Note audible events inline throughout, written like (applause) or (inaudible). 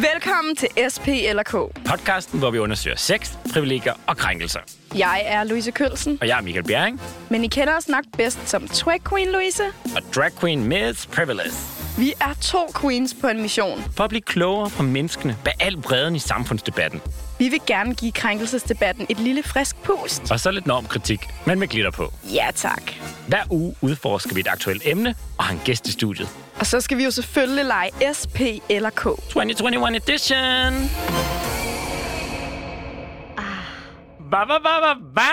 Velkommen til SP eller K. Podcasten, hvor vi undersøger sex, privilegier og krænkelser. Jeg er Louise Kølsen, Og jeg er Michael Bjerring, men I kender os nok bedst som Twag Queen Louise. og drag queen Miss Privilege. Vi er to queens på en mission. For at blive klogere på menneskene bag al bredden i samfundsdebatten. Vi vil gerne give krænkelsesdebatten et lille frisk pust. Og så lidt normkritik, men med glitter på. Ja tak. Hver uge udforsker vi et aktuelt emne og har en gæst i studiet. Og så skal vi jo selvfølgelig lege SP eller K. 2021 edition! Ba, ba, ba, ba, ba.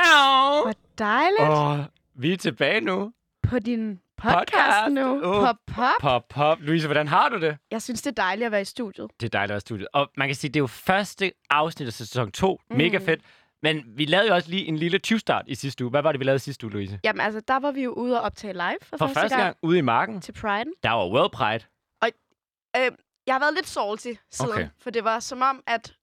Hvor dejligt Åh, vi er tilbage nu. på din podcast, nu. Åh. Pop, pop. Pop, pop. Louise, hvordan har du det? Jeg synes, det er dejligt at være i studiet. Det er dejligt at være i studiet. Og man kan sige, det er jo første afsnit af sæson 2. Mm. Mega fedt. Men vi lavede jo også lige en lille 20-start i sidste uge. Hvad var det, vi lavede sidste uge, Louise? Jamen altså, der var vi jo ude og optage live for, For første gang ude i marken, til Pride. der var World Pride. Øh, jeg har været lidt salty siden, Okay. for det var som om, at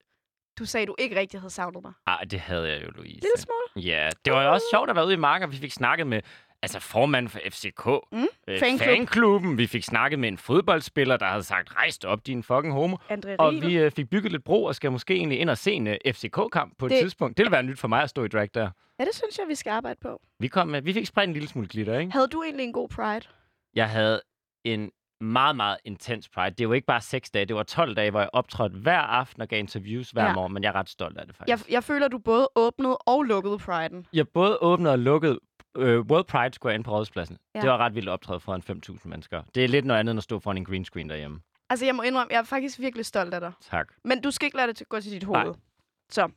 du sagde, at du ikke rigtig havde savnet mig. Ah, det havde jeg jo, Louise. Lille smule. Ja, det var jo også sjovt at være ude i marken, og vi fik snakket med altså formanden for FCK, Mm, øh, fanklub. fanklubben. Vi fik snakket med en fodboldspiller, der havde sagt, rejst op, din fucking homo. André Og vi øh, fik bygget lidt bro, og skal måske egentlig ind og se en uh, FCK-kamp på et Det- tidspunkt. Det ville være nyt for mig at stå i drag der. Ja, det synes jeg, vi skal arbejde på. Vi, kom, med, vi fik spredt en lille smule glitter, ikke? Havde du egentlig en god Pride? Jeg havde en meget, meget intens Pride. Det var ikke bare seks dage, det var 12 dage, hvor jeg optrådte hver aften og gav interviews hver Ja. morgen, men jeg er ret stolt af det faktisk. Jeg, jeg føler, du både åbnede og lukkede Pride'en. Jeg både åbnede og lukkede øh, World Pride skulle jeg ind på Rådhuspladsen. Ja. Det var ret vildt optræde foran 5.000 mennesker. Det er lidt noget andet, end at stå foran en green screen derhjemme. Altså, jeg må indrømme, jeg er faktisk virkelig stolt af dig. Tak. Men du skal ikke lade det til- gå til dit hoved. Nej. Så,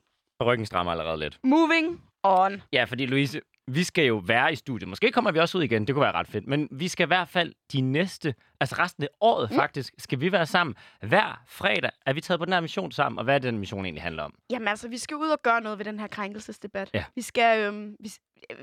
Ryggen strammer allerede lidt. moving on. Ja, fordi Louise, vi skal jo være i studiet. Måske kommer vi også ud igen, det kunne være ret fedt. Men vi skal i hvert fald de næste, altså resten af året Mm. faktisk, skal vi være sammen. Hver fredag er vi taget på den her mission sammen, og hvad er det, den mission egentlig handler om? Jamen altså, vi skal ud og gøre noget ved den her krænkelsesdebat. Ja. Vi skal, øhm, hvis,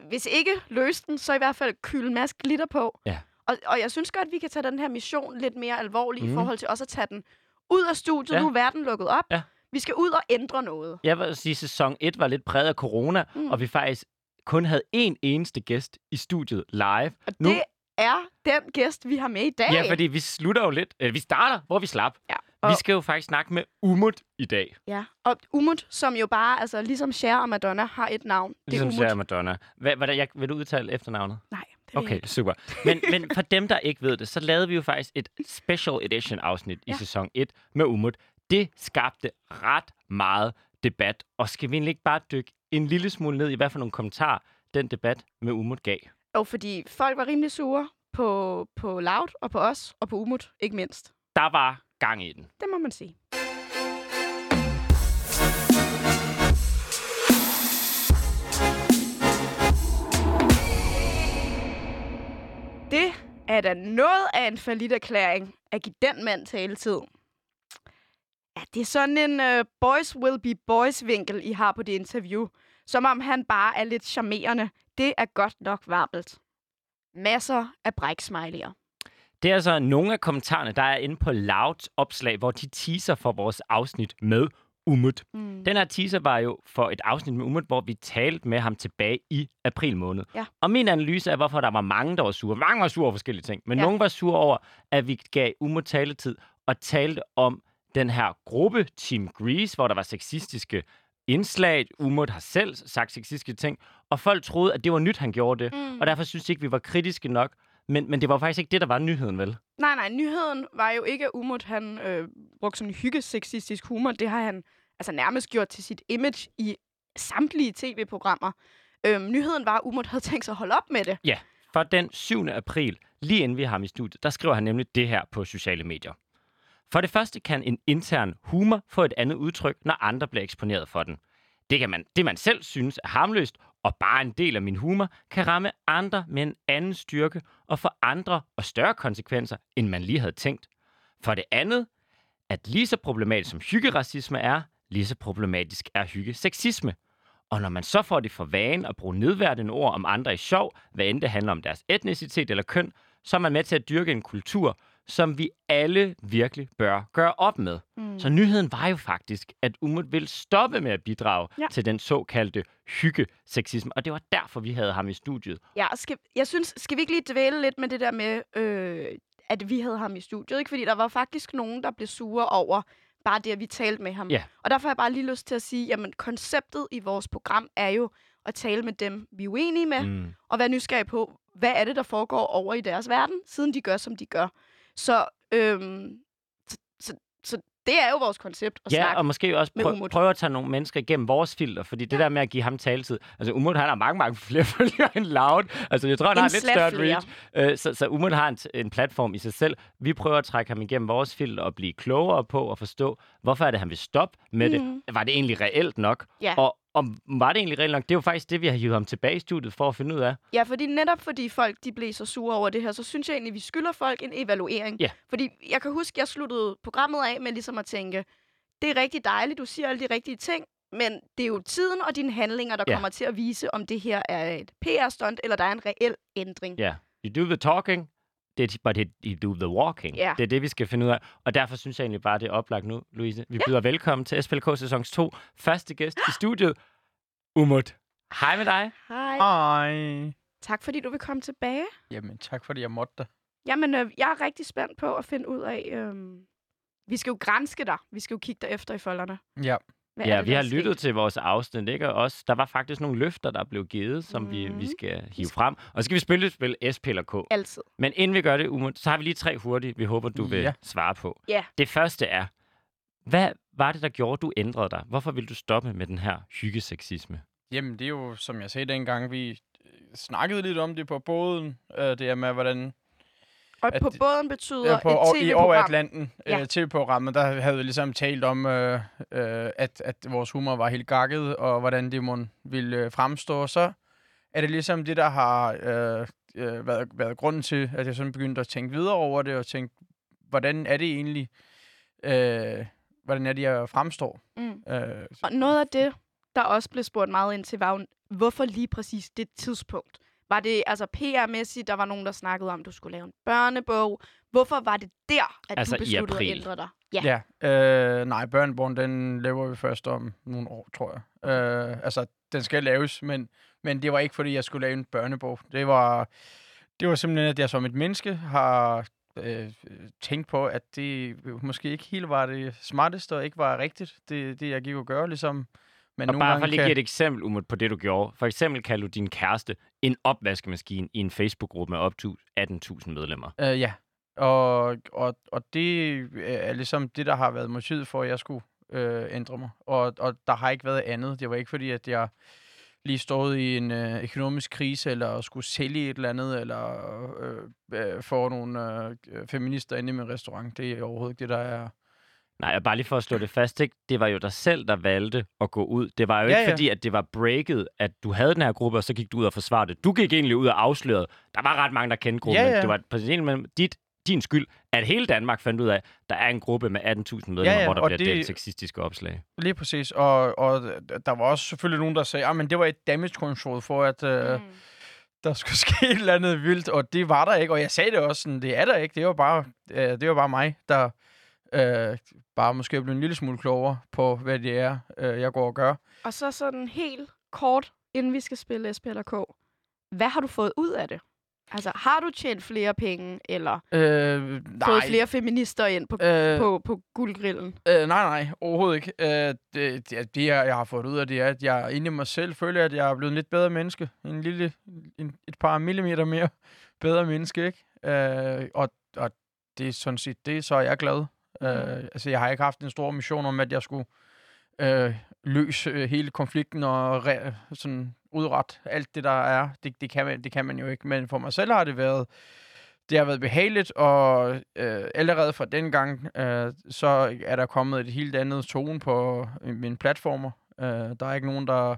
hvis ikke løse den, så i hvert fald kylde en masse glitter på. Ja. Og, og jeg synes godt, vi kan tage den her mission lidt mere alvorlig mm. i Mhm. forhold til også at tage den ud af studiet. Ja. Nu er verden lukket op. Ja. Vi skal ud og ændre noget. Jeg vil sige, at sæson 1 var lidt præget af corona, mm. og vi faktisk kun havde én eneste gæst i studiet live. Og Nu- det er den gæst, vi har med i dag. Ja, fordi vi slutter jo lidt. Øh, vi starter, hvor vi slap. Ja, Og... og- Vi skal jo faktisk snakke med Umut i dag. Ja, og Umut, som jo bare, altså ligesom Cher og Madonna, har et navn. Ligesom det er Sarah Umut. Madonna. Hvad, hvad, jeg, vil du udtale efternavnet? Nej, Okay, super. Men, men for dem, der ikke ved det, så lavede vi jo faktisk et special edition afsnit. Ja. i sæson 1 med Umut. Det skabte ret meget debat, og skal vi egentlig ikke bare dykke en lille smule ned i, hvad for nogle kommentarer den debat med Umut gav? Jo, fordi folk var rimelig sure på, på Loud og på os og på Umut, ikke mindst. Der var gang i den. Det må man sige. Det er da noget af en erklæring at give den mand taletid. Ja, det er sådan en uh, boys will be boys vinkel, I har på det interview. Som om han bare er lidt charmerende. Det er godt nok varmt. Masser af bræksmiley'er. Det er altså nogle af kommentarerne, der er inde på Louds opslag, hvor de teaser for vores afsnit med Umut. Mm. Den her teaser var jo for et afsnit med Umut, hvor vi talte med ham tilbage i april måned. Ja. Og min analyse af, hvorfor der var mange, der var sure. Mange var sure over forskellige ting, men Ja. nogle var sure over, at vi gav Umut taletid og talte om den her gruppe, Team Grease, hvor der var sexistiske indslag. Umut har selv sagt sexistiske ting, og folk troede, at det var nyt, han gjorde det. Mm. Og derfor synes de ikke, vi var kritiske nok. Men, men det var faktisk ikke det, der var nyheden, vel? Nej, nej, nyheden var jo ikke, at Umut han øh, brugte sådan hyggesexistisk humor. Det har han altså nærmest gjort til sit image i samtlige tv-programmer. Øhm, nyheden var, at Umut havde tænkt sig at holde op med det. Ja, for den 7. april, lige inden vi har ham i studiet, der skriver han nemlig det her på sociale medier. For det første kan en intern humor få et andet udtryk, når andre bliver eksponeret for den. Det, kan man, det man selv synes er harmløst, og bare en del af min humor, kan ramme andre med en anden styrke og få andre og større konsekvenser, end man lige havde tænkt. For det andet, at lige så problematisk som hyggeracisme er, lige så problematisk er hyggeseksisme. Og når man så får det for vane at bruge nedværdende ord om andre i sjov, hvad end det handler om deres etnicitet eller køn, så er man med til at dyrke en kultur, som vi alle virkelig bør gøre op med. Mm. Så nyheden var jo faktisk, at Umut vil stoppe med at bidrage Ja. til den såkaldte hyggeseksisme, og det var derfor, vi havde ham i studiet. Ja, skal, jeg synes, skal vi ikke lige dvæle lidt med det der med, øh, at vi havde ham i studiet? Ikke? Fordi der var faktisk nogen, der blev sure over bare det, at vi talte med ham. Ja. Og derfor har jeg bare lige lyst til at sige, jamen konceptet i vores program er jo at tale med dem, vi er uenige med, Mm. og være nysgerrig på, hvad er det, der foregår over i deres verden, siden de gør, som de gør. Så, øhm, så, så, så det er jo vores koncept at Ja, og måske også Umut. prøve at tage nogle mennesker igennem vores filter, fordi det der med at give ham taletid... Altså, Umut, han har mange, mange (laughs) flere følgere end Loud. Altså, jeg tror, han En har lidt større flere. reach. Øh, så, så Umut har en, en platform i sig selv. Vi prøver at trække ham igennem vores filter og blive klogere på og forstå, hvorfor er det, han vil stoppe med Mhm. det. Var det egentlig reelt nok? Ja. Og, og var det egentlig reelt nok? Det er jo faktisk det, vi har hivet ham tilbage i studiet for at finde ud af. Ja, fordi netop fordi folk de blev så sure over det her, så synes jeg egentlig, vi skylder folk en evaluering. Ja. Fordi jeg kan huske, jeg sluttede programmet af med ligesom at tænke, det er rigtig dejligt, du siger alle de rigtige ting, men det er jo tiden og dine handlinger, der Ja. kommer til at vise, om det her er et PR-stunt, eller der er en reel ændring. Ja. You do the talking, det, but it, you do the walking. Ja. Det er det, vi skal finde ud af. Og derfor synes jeg egentlig bare, det er oplagt nu, Louise. Vi byder velkommen til SPLK sæson 2. Første gæst i studiet, Umut. Hej med dig. Hej. Hej. Tak fordi du vil komme tilbage. Jamen, tak fordi jeg måtte det. Jamen, øh, jeg er rigtig spændt på at finde ud af... Øh, vi skal jo grænske dig. Vi skal jo kigge dig efter i folderne. Ja. Hvad Ja, det, vi har lyttet sket? til vores afsnit, ikke? Og også, der var faktisk nogle løfter, der blev givet, som vi, vi Mhm. skal hive frem. Og så skal vi spille et spil SP eller K. Altid. Men inden vi gør det, så har vi lige tre hurtige, vi håber, du vil Ja. svare på. Ja. Det første er, hvad var det, der gjorde, du ændrede dig? Hvorfor vil du stoppe med den her hyggeseksisme? Jamen, det er jo, som jeg sagde dengang, vi øh, snakkede lidt om det på båden. Øh, det er med, hvordan... Og At på båden betyder Ja, på, et og, I over Atlanten Ja. øh, TV-programmet, der havde vi ligesom talt om, øh, øh, at, at vores humor var helt gakket, og hvordan det ville øh, fremstå. Så er det ligesom det, der har øh, øh, været, været grunden til, at jeg sådan begyndte at tænke videre over det, og tænke, hvordan er det egentlig, øh, hvordan er det, jeg fremstår? Mm. Øh, Og noget af det, der også blev spurgt meget ind til, var hvorfor lige præcis det tidspunkt? Var det altså PR-mæssigt, der var nogen, der snakkede om, at du skulle lave en børnebog? Hvorfor var det der, at Altså du i besluttede april. at ændre dig? Ja. Ja, øh, nej, Børnborn, den laver vi først om nogle år, tror jeg. Øh, altså, den skal laves, men, men det var ikke, fordi jeg skulle lave en børnebog. Det var, det var simpelthen, at jeg som et menneske har øh, tænkt på, at det måske ikke helt var det smarteste, og ikke var rigtigt, det, det jeg gik og gøre, ligesom man Og bare for lige kan... give et eksempel, Umut, på det, du gjorde. For eksempel kaldte du din kæreste en opvaskemaskine i en Facebook-gruppe med op til 18.000 medlemmer. Øh, ja, og, og, og det er ligesom det, der har været motivet for, at jeg skulle øh, ændre mig. Og, og der har ikke været andet. Det var ikke fordi, at jeg lige stod i en øh, økonomisk krise, eller skulle sælge et eller andet, eller øh, øh, få nogle øh, feminister inde i min restaurant. Det er overhovedet ikke det, der er... Nej, bare lige for at slå det fast, ikke? det var jo dig selv, der valgte at gå ud. Det var jo Ja, ikke ja. fordi, at det var breaket, at du havde den her gruppe, og så gik du ud og forsvarede det. Du gik egentlig ud og afslørede. Der var ret mange, der kendte gruppen, Ja, men ja. det var på sin med dit, din skyld, at hele Danmark fandt ud af, at der er en gruppe med 18.000 medlemmer, ja, hvor der og bliver det- delt sexistiske opslag. Lige præcis. Og, og der var også selvfølgelig nogen, der sagde, at det var et damage control for, at... Øh, Mm. der skulle (laughs) ske et eller andet vildt, og det var der ikke, og jeg sagde det også sådan, det er der ikke, det var bare, øh, det var bare mig, der øh, bare måske blev en lille smule klogere på, hvad det er, øh, jeg går og gør. Og så sådan helt kort, inden vi skal spille SP eller K. Hvad har du fået ud af det? Altså, har du tjent flere penge, eller Øh, nej. fået flere feminister ind på, øh, på, på guldgrillen? øh, nej, nej, overhovedet ikke. Øh, det, det, det, jeg jeg har fået ud af det, er, at jeg inde i mig selv føler, at jeg er blevet en lidt bedre menneske. En lille, en, et par millimeter mere bedre menneske, ikke? Øh, og, og det er sådan set, det så er jeg glad. Øh, altså, jeg har ikke haft en stor mission om, at jeg skulle øh, løse øh, hele konflikten og re, sådan udret alt det, der er. Det, det, kan man, det kan man jo ikke. Men for mig selv har det været, det har været behageligt, og øh, allerede fra den gang, øh, så er der kommet et helt andet tone på øh, mine platformer. Øh, der er ikke nogen, der...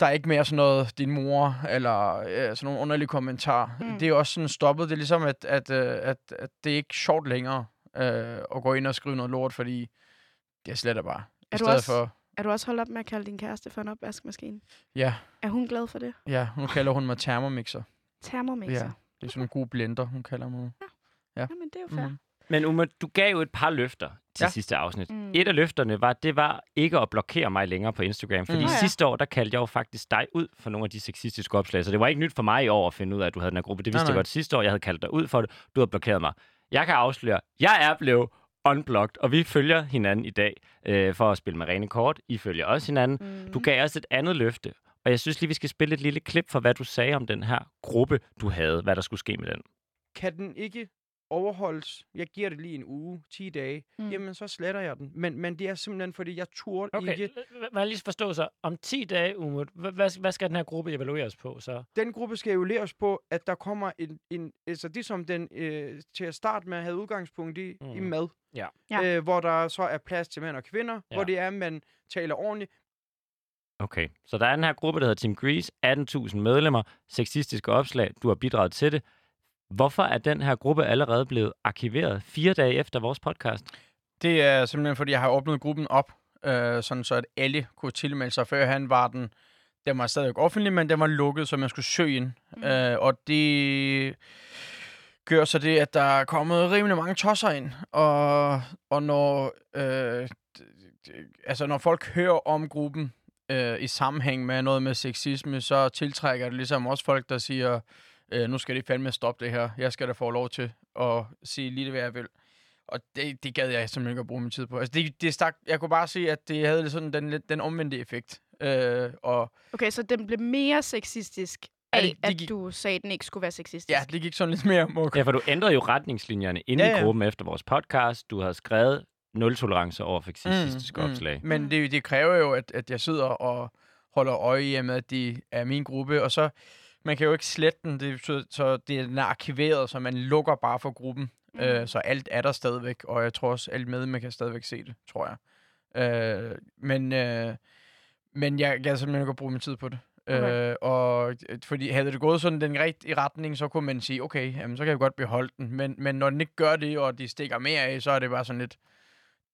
Der er ikke mere sådan noget, din mor, eller øh, sådan nogle underlige kommentarer. Mm. Mm. Det er også sådan stoppet. Det er ligesom, at, at, øh, at, at det er ikke sjovt længere øh, at gå ind og skrive noget lort, fordi det er slet bare. Er I du stedet også- for, Er du også holdt op med at kalde din kæreste for en opvaskemaskine? ja, Er hun glad for det? ja, nu kalder hun mig termomixer. Thermomixer. Ja, det er sådan en god blender, hun kalder mig. Ja. Jamen, det er jo fair. Mm. Men Uma, du gav jo et par løfter til ja. Ja. sidste afsnit. Mm. Et af løfterne var, det var ikke at blokere mig længere på Instagram. Fordi Mm. ja. sidste år, der kaldte jeg jo faktisk dig ud for nogle af de sexistiske opslag. Så det var ikke nyt for mig i år at finde ud af, at du havde den her gruppe. Det vidste Nej, jeg nej. godt sidste år. Jeg havde kaldt dig ud for det. Du havde blokeret mig. Jeg kan afsløre, jeg er blevet Unblocked, og vi følger hinanden i dag øh, for at spille med rene kort. I følger også hinanden. Mm. Du gav os et andet løfte, og jeg synes lige, vi skal spille et lille klip for, hvad du sagde om den her gruppe, du havde, hvad der skulle ske med den. Kan den ikke overholdes, jeg giver det lige en uge, 10 dage, Mm. jamen så sletter jeg den. Men, men det er simpelthen, fordi jeg turde Okay, ikke. hvad lige forstå så. Om 10 dage, Umut, hvad, hvad skal den her gruppe evalueres på så? Den gruppe skal læres på, at der kommer en, en altså det som den øh, til at starte med havde udgangspunkt i, mm. i mad. Ja. Ja. Øh, hvor der så er plads til mænd og kvinder, Ja. hvor det er, at man taler ordentligt. Okay, så der er den her gruppe, der hedder Team Grease, 18.000 medlemmer, sexistiske opslag, du har bidraget til det. Hvorfor er den her gruppe allerede blevet arkiveret fire dage efter vores podcast? Det er simpelthen, fordi jeg har åbnet gruppen op, øh, sådan så at alle kunne tilmelde sig. Før han var den, den var stadig offentlig, men den var lukket, så man skulle søge ind. Mm. Øh, og det gør så det, at der er kommet rimelig mange tosser ind. Og, og når, øh, altså når folk hører om gruppen øh, i sammenhæng med noget med sexisme, så tiltrækker det ligesom også folk, der siger, øh, nu skal det fandme stoppe det her. Jeg skal da få lov til at sige lige det, hvad jeg vil. Og det, det gad jeg simpelthen ikke at bruge min tid på. Altså det, det stak, jeg kunne bare se, at det havde sådan den, lidt- den omvendte effekt. Øh, og Okay, så den blev mere sexistisk af, det- det at gik- du sagde, at den ikke skulle være sexistisk. ja, det gik sådan lidt mere mok. Ja, for du ændrede jo retningslinjerne inde Ja, i ja. gruppen efter vores podcast. Du havde skrevet nul tolerance over sexistiske Mm, opslag. Men Mm. det, det kræver jo, at, at jeg sidder og holder øje i, med, at de er min gruppe. Og så, man kan jo ikke slette den, det betyder, så det er er arkiveret, så man lukker bare for gruppen. Mm. Øh, så alt er der stadigvæk, og jeg tror også, alle medlemmer kan stadigvæk se det, tror jeg. Øh, men, øh, men jeg jeg simpelthen ikke at bruge min tid på det. Okay. Øh, og øh, fordi havde det gået sådan den rigtige retning, så kunne man sige, okay, jamen, så kan jeg godt beholde den. Men, men når den ikke gør det, og de stikker mere af, så er det bare sådan lidt,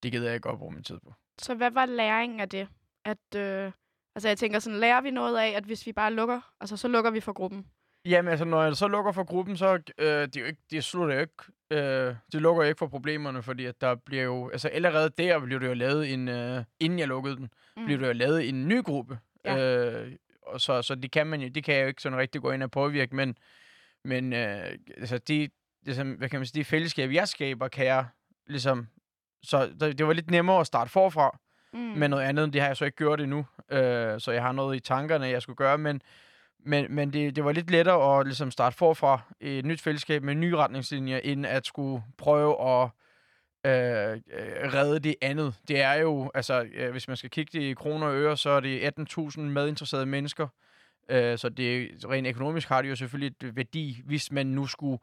det gider jeg ikke at bruge min tid på. Så hvad var læringen af det? At, øh, altså jeg tænker sådan, lærer vi noget af, at hvis vi bare lukker, altså så lukker vi for gruppen? Jamen altså, når jeg så lukker for gruppen, så øh, det, jo ikke, det slutter jo ikke. Øh, det lukker jo ikke for problemerne, fordi at der bliver jo... Altså allerede der blev det jo lavet en... Øh, inden jeg lukkede den, mm. blev det jo lavet en ny gruppe. Ja. Øh, og så, så det kan man jo, det kan jeg jo ikke sådan rigtig gå ind og påvirke, men, men øh, altså de, ligesom, hvad kan man sige, de fællesskab, jeg skaber, kan jeg ligesom... Så det, det var lidt nemmere at starte forfra, Mm. med noget andet. Det har jeg så ikke gjort endnu, øh, så jeg har noget i tankerne, jeg skulle gøre, men, men, men det, det var lidt lettere at ligesom starte forfra i et nyt fællesskab med nye retningslinjer, end at skulle prøve at øh, øh, redde det andet. Det er jo, altså, øh, hvis man skal kigge det i kroner og øre, så er det 18.000 medinteresserede mennesker, øh, så det rent økonomisk har det jo selvfølgelig et værdi, hvis man nu skulle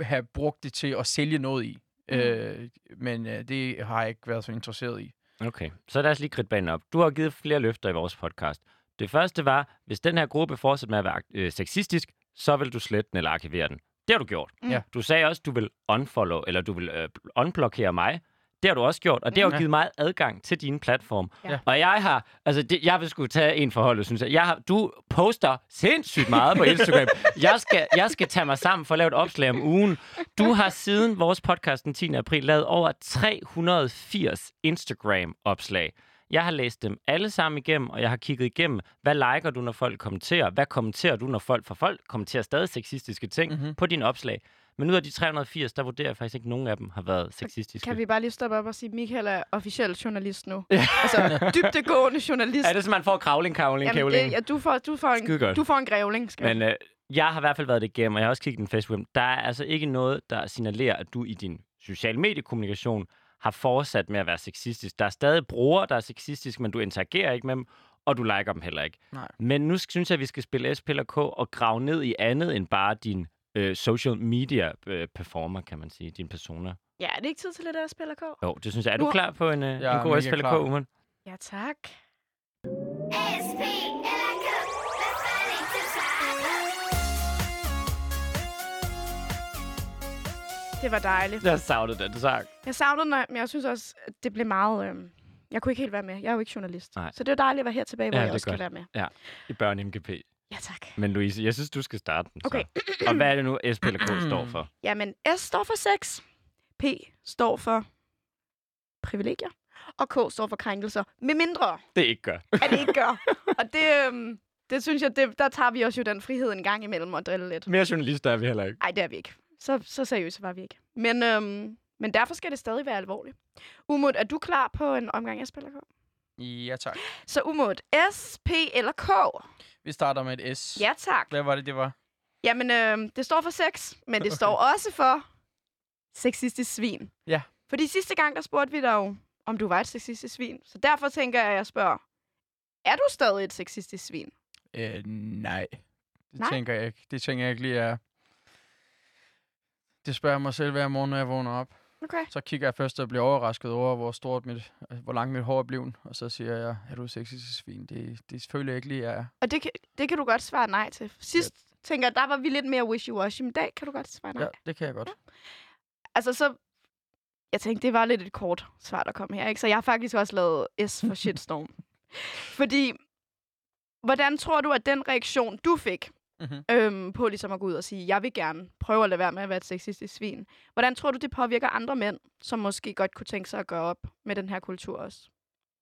have brugt det til at sælge noget i. Mm. Øh, men øh, det har jeg ikke været så interesseret i. Okay, så lad os lige kridte banen op. Du har givet flere løfter i vores podcast. Det første var, hvis den her gruppe fortsætter med at være øh, sexistisk, så vil du slette den eller arkivere den. Det har du gjort. Mm. Du sagde også, du vil unfollow, eller du vil øh, unblockere mig. Det har du også gjort, og det har jo Ja. givet mig adgang til din platform. Ja. Og jeg har, altså det, jeg vil skulle tage en forhold, synes jeg. jeg har, du poster sindssygt meget på Instagram. (laughs) jeg, skal, jeg skal tage mig sammen for at lave et opslag om ugen. Du har siden vores podcast den 10. april lavet over 380 Instagram-opslag. Jeg har læst dem alle sammen igennem, og jeg har kigget igennem, hvad liker du, når folk kommenterer? Hvad kommenterer du, når folk for folk kommenterer stadig sexistiske ting Mhm. mm-hmm. på dine opslag? Men ud af de 380, der vurderer jeg faktisk ikke, at nogen af dem har været sexistiske. Kan vi bare lige stoppe op og sige, at Michael er officiel journalist nu? (laughs) altså, dybdegående journalist. Er det, som man får kravling, kavling, Jamen, kævling? det, ja, du, får, du, får en, du får en grævling. Skal Men øh, jeg har i hvert fald været det igennem, og jeg har også kigget den Facebook. Der er altså ikke noget, der signalerer, at du i din social mediekommunikation har fortsat med at være sexistisk. Der er stadig brugere, der er sexistisk, men du interagerer ikke med dem, og du liker dem heller ikke. Nej. Men nu synes jeg, at vi skal spille SPLK og grave ned i andet end bare din øh, social media øh, performer, kan man sige, din persona. Ja, er det ikke tid til lidt at spille K? Jo, det synes jeg. Er du klar på en, øh, Jeg en god SPLK. Uman? Ja, tak. Det var dejligt. Jeg savnede den sang. Jeg savnede den, men jeg synes også, at det blev meget... Øh... Jeg kunne ikke helt være med. Jeg er jo ikke journalist. Nej. Så det er dejligt at være her tilbage, hvor Ja, jeg også kan godt. være med. I børne MGP. Ja, tak. Men Louise, jeg synes, du skal starte den. Okay. Så. Og hvad er det nu, SPLK står for? (clears throat) Jamen, S står for sex. P står for privilegier. Og K står for krænkelser. Med mindre, Det ikke gør. at det ikke gør. (laughs) Og det, øhm, det synes jeg, det, der tager vi også jo den frihed en gang imellem at drille lidt. Mere journalister er vi heller ikke. Nej, det er vi ikke. Så, så seriøse var vi ikke. Men, øhm, men derfor skal det stadig være alvorligt. Umut, er du klar på en omgang SP eller K? Ja, tak. Så Umut, S, P eller K? Vi starter med et S. Ja, tak. Hvad var det, det var? Jamen, øh, det står for sex, men det står også for sexistisk svin. Ja. Fordi sidste gang, der spurgte vi dig jo, om du var et sexistisk svin. Så derfor tænker jeg, at jeg spørger, er du stadig et sexistisk svin? Øh, nej. Det Nej? tænker jeg ikke. Det tænker jeg ikke lige er... Det spørger jeg mig selv hver morgen, når jeg vågner op. Okay. Så kigger jeg først og bliver overrasket over, hvor stort mit, øh, hvor langt mit hår er blevet. Og så siger jeg, er du sexistisk svin? Det, det føler jeg ikke lige, jeg er. Og det kan, det kan du godt svare nej til. Sidst tænker jeg, der var vi lidt mere wishy-washy, men i dag kan du godt svare nej. Ja, det kan jeg godt. Altså, så... Jeg tænkte, det var lidt et kort svar, der kom her, ikke? Så jeg har faktisk også lavet S for (laughs) shitstorm. Fordi, hvordan tror du, at den reaktion, du fik, Mm-hmm. øhm, på ligesom at gå ud og sige, jeg vil gerne prøve at lade være med at være et sexistisk svin. Hvordan tror du, det påvirker andre mænd, som måske godt kunne tænke sig at gøre op med den her kultur også?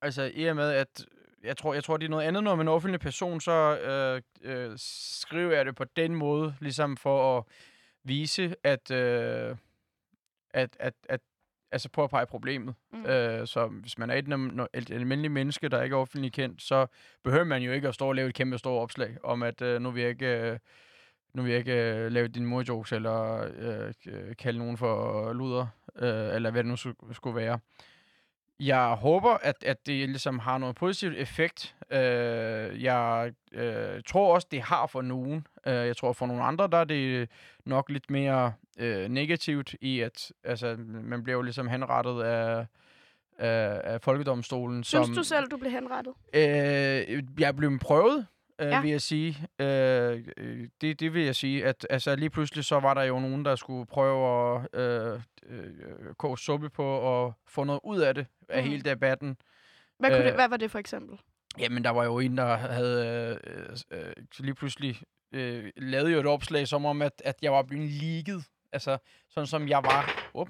Altså, i og med, at jeg tror, jeg tror, det er noget andet, når man er en offentlig person, så øh, øh, skriver jeg det på den måde, ligesom for at vise, at, øh, at, at, at altså på at pege problemet. Mm. Øh, så hvis man er et, et almindeligt menneske, der ikke er offentligt kendt, så behøver man jo ikke at stå og lave et kæmpe stort opslag om, at øh, nu vil jeg ikke, øh, nu vil jeg ikke øh, lave din morjokes, eller øh, kalde nogen for luder, øh, eller hvad det nu skulle være. Jeg håber, at, at det ligesom har noget positivt effekt. Øh, jeg øh, tror også, det har for nogen. Øh, jeg tror, for nogle andre, der er det nok lidt mere øh, negativt i, at altså, man bliver jo ligesom henrettet af, af, af folkedomstolen. Synes som, du selv, du blev henrettet? Øh, jeg blevet prøvet, øh, Ja. vil jeg sige. Øh, øh, det, det vil jeg sige. At altså, lige pludselig så var der jo nogen, der skulle prøve at øh, øh, koge suppe på og få noget ud af det, af Mhm. hele debatten. Hvad, kunne Øh, det, hvad var det for eksempel? Jamen, der var jo en, der havde øh, øh, lige pludselig øh, lavet jo et opslag, som om, at, at jeg var blevet leaget. Altså, sådan som jeg var. Up,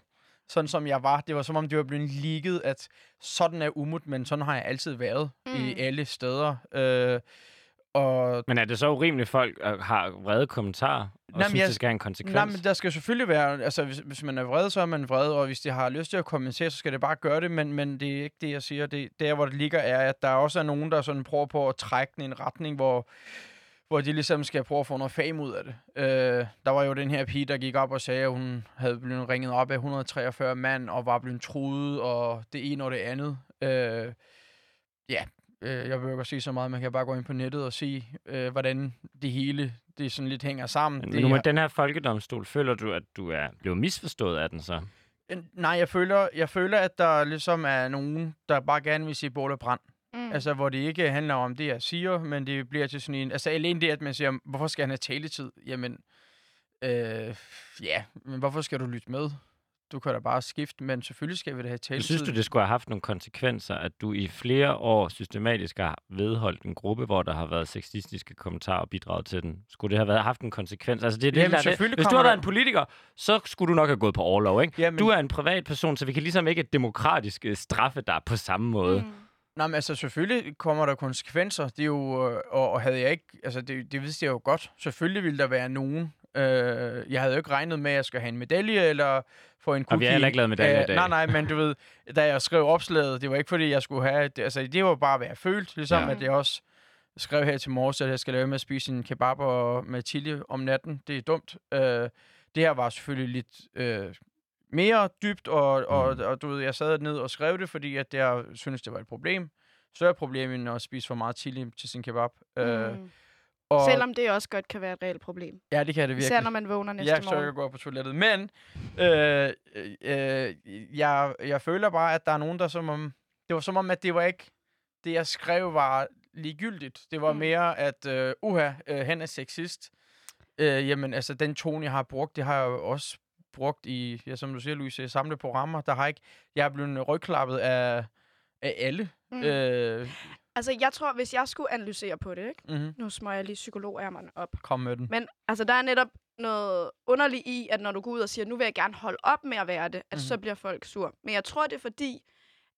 sådan som jeg var. Det var som om, det var blevet leaget, at sådan er umut, men sådan har jeg altid været mm. i Mm. alle steder. Øh, og Men er det så urimeligt, at folk øh, har vrede kommentarer, og Jamen, synes, jeg- det skal have en konsekvens? Nej, men der skal selvfølgelig være, altså hvis, hvis man er vred, så er man vred, og hvis de har lyst til at kommentere, så skal det bare gøre det, men, men det er ikke det, jeg siger. Det, der, hvor det ligger, er, at der også er nogen, der sådan prøver på at trække den i en retning, hvor, hvor de ligesom skal prøve at få noget fame ud af det. Øh, der var jo den her pige, der gik op og sagde, at hun havde blevet ringet op af 143 mand, og var blevet truet, og det ene og det andet. Øh, ja, øh, jeg vil ikke sige så meget, man kan bare gå ind på nettet og se, øh, hvordan det hele det sådan lidt hænger sammen. Men det nu er- med den her folkedomstol, føler du, at du er blevet misforstået af den så? Øh, Nej, jeg føler, jeg føler, at der ligesom er nogen, der bare gerne vil sige bål og brand. Mm. Altså, hvor det ikke handler om det, jeg siger, men det bliver til sådan en... Altså, alene det, at man siger, hvorfor skal han have taletid? Jamen, øh, ja, men hvorfor skal du lytte med? Du kan da bare skifte, men selvfølgelig skal vi da have taletid. Synes du, det skulle have haft nogle konsekvenser, at du i flere år systematisk har vedholdt en gruppe, hvor der har været sexistiske kommentarer og bidraget til den? Skulle det have været, haft en konsekvens? Altså, det er det, Jamen, der er det. Hvis du har været en politiker, så skulle du nok have gået på overlov, ikke? Jamen, Du er en privat person, så vi kan ligesom ikke demokratisk øh, straffe dig på samme måde. Mm. Nej, men altså selvfølgelig kommer der konsekvenser. Det er jo, øh, og, og havde jeg ikke, altså det, det vidste jeg jo godt. Selvfølgelig ville der være nogen. Øh, jeg havde jo ikke regnet med, at jeg skulle have en medalje eller få en cookie. Og vi har heller ikke lavet medaljer i Øh, dag. Nej, nej, men du ved, da jeg skrev opslaget, det var ikke fordi, jeg skulle have, det, altså det var bare, hvad jeg følte. Ligesom Ja. at jeg også skrev her til morges, at jeg skal lave med at spise en kebab og med chili om natten. Det er dumt. Øh, det her var selvfølgelig lidt øh, mere dybt, og, og, Mm. og du ved, jeg sad ned og skrev det, fordi at jeg synes det var et problem. Større problem end at spise for meget chili til sin kebab. Øh, Mm. Og, Selvom det også godt kan være et reelt problem. Ja, det kan det Især virkelig. når man vågner næste så morgen. jeg går på toilettet. Men øh, øh, jeg, jeg føler bare, at der er nogen, der som om... Det var som om, at det var ikke... Det, jeg skrev, var ligegyldigt. Det var Mm. mere, at øh, uha, øh, han er sexist. Øh, jamen, altså, den tone, jeg har brugt, det har jeg jo også brugt i, ja, som du siger, Louise, samle programmer. Der har ikke... Jeg er blevet rygklappet af, af alle. Mm. Øh, Altså, jeg tror, hvis jeg skulle analysere på det, ikke? mm-hmm. Nu smøger jeg lige psykologærmerne op. Kom med den. Men altså, der er netop noget underligt i, at når du går ud og siger, nu vil jeg gerne holde op med at være det, at mm-hmm. så Mhm. bliver folk sur. Men jeg tror, det er fordi,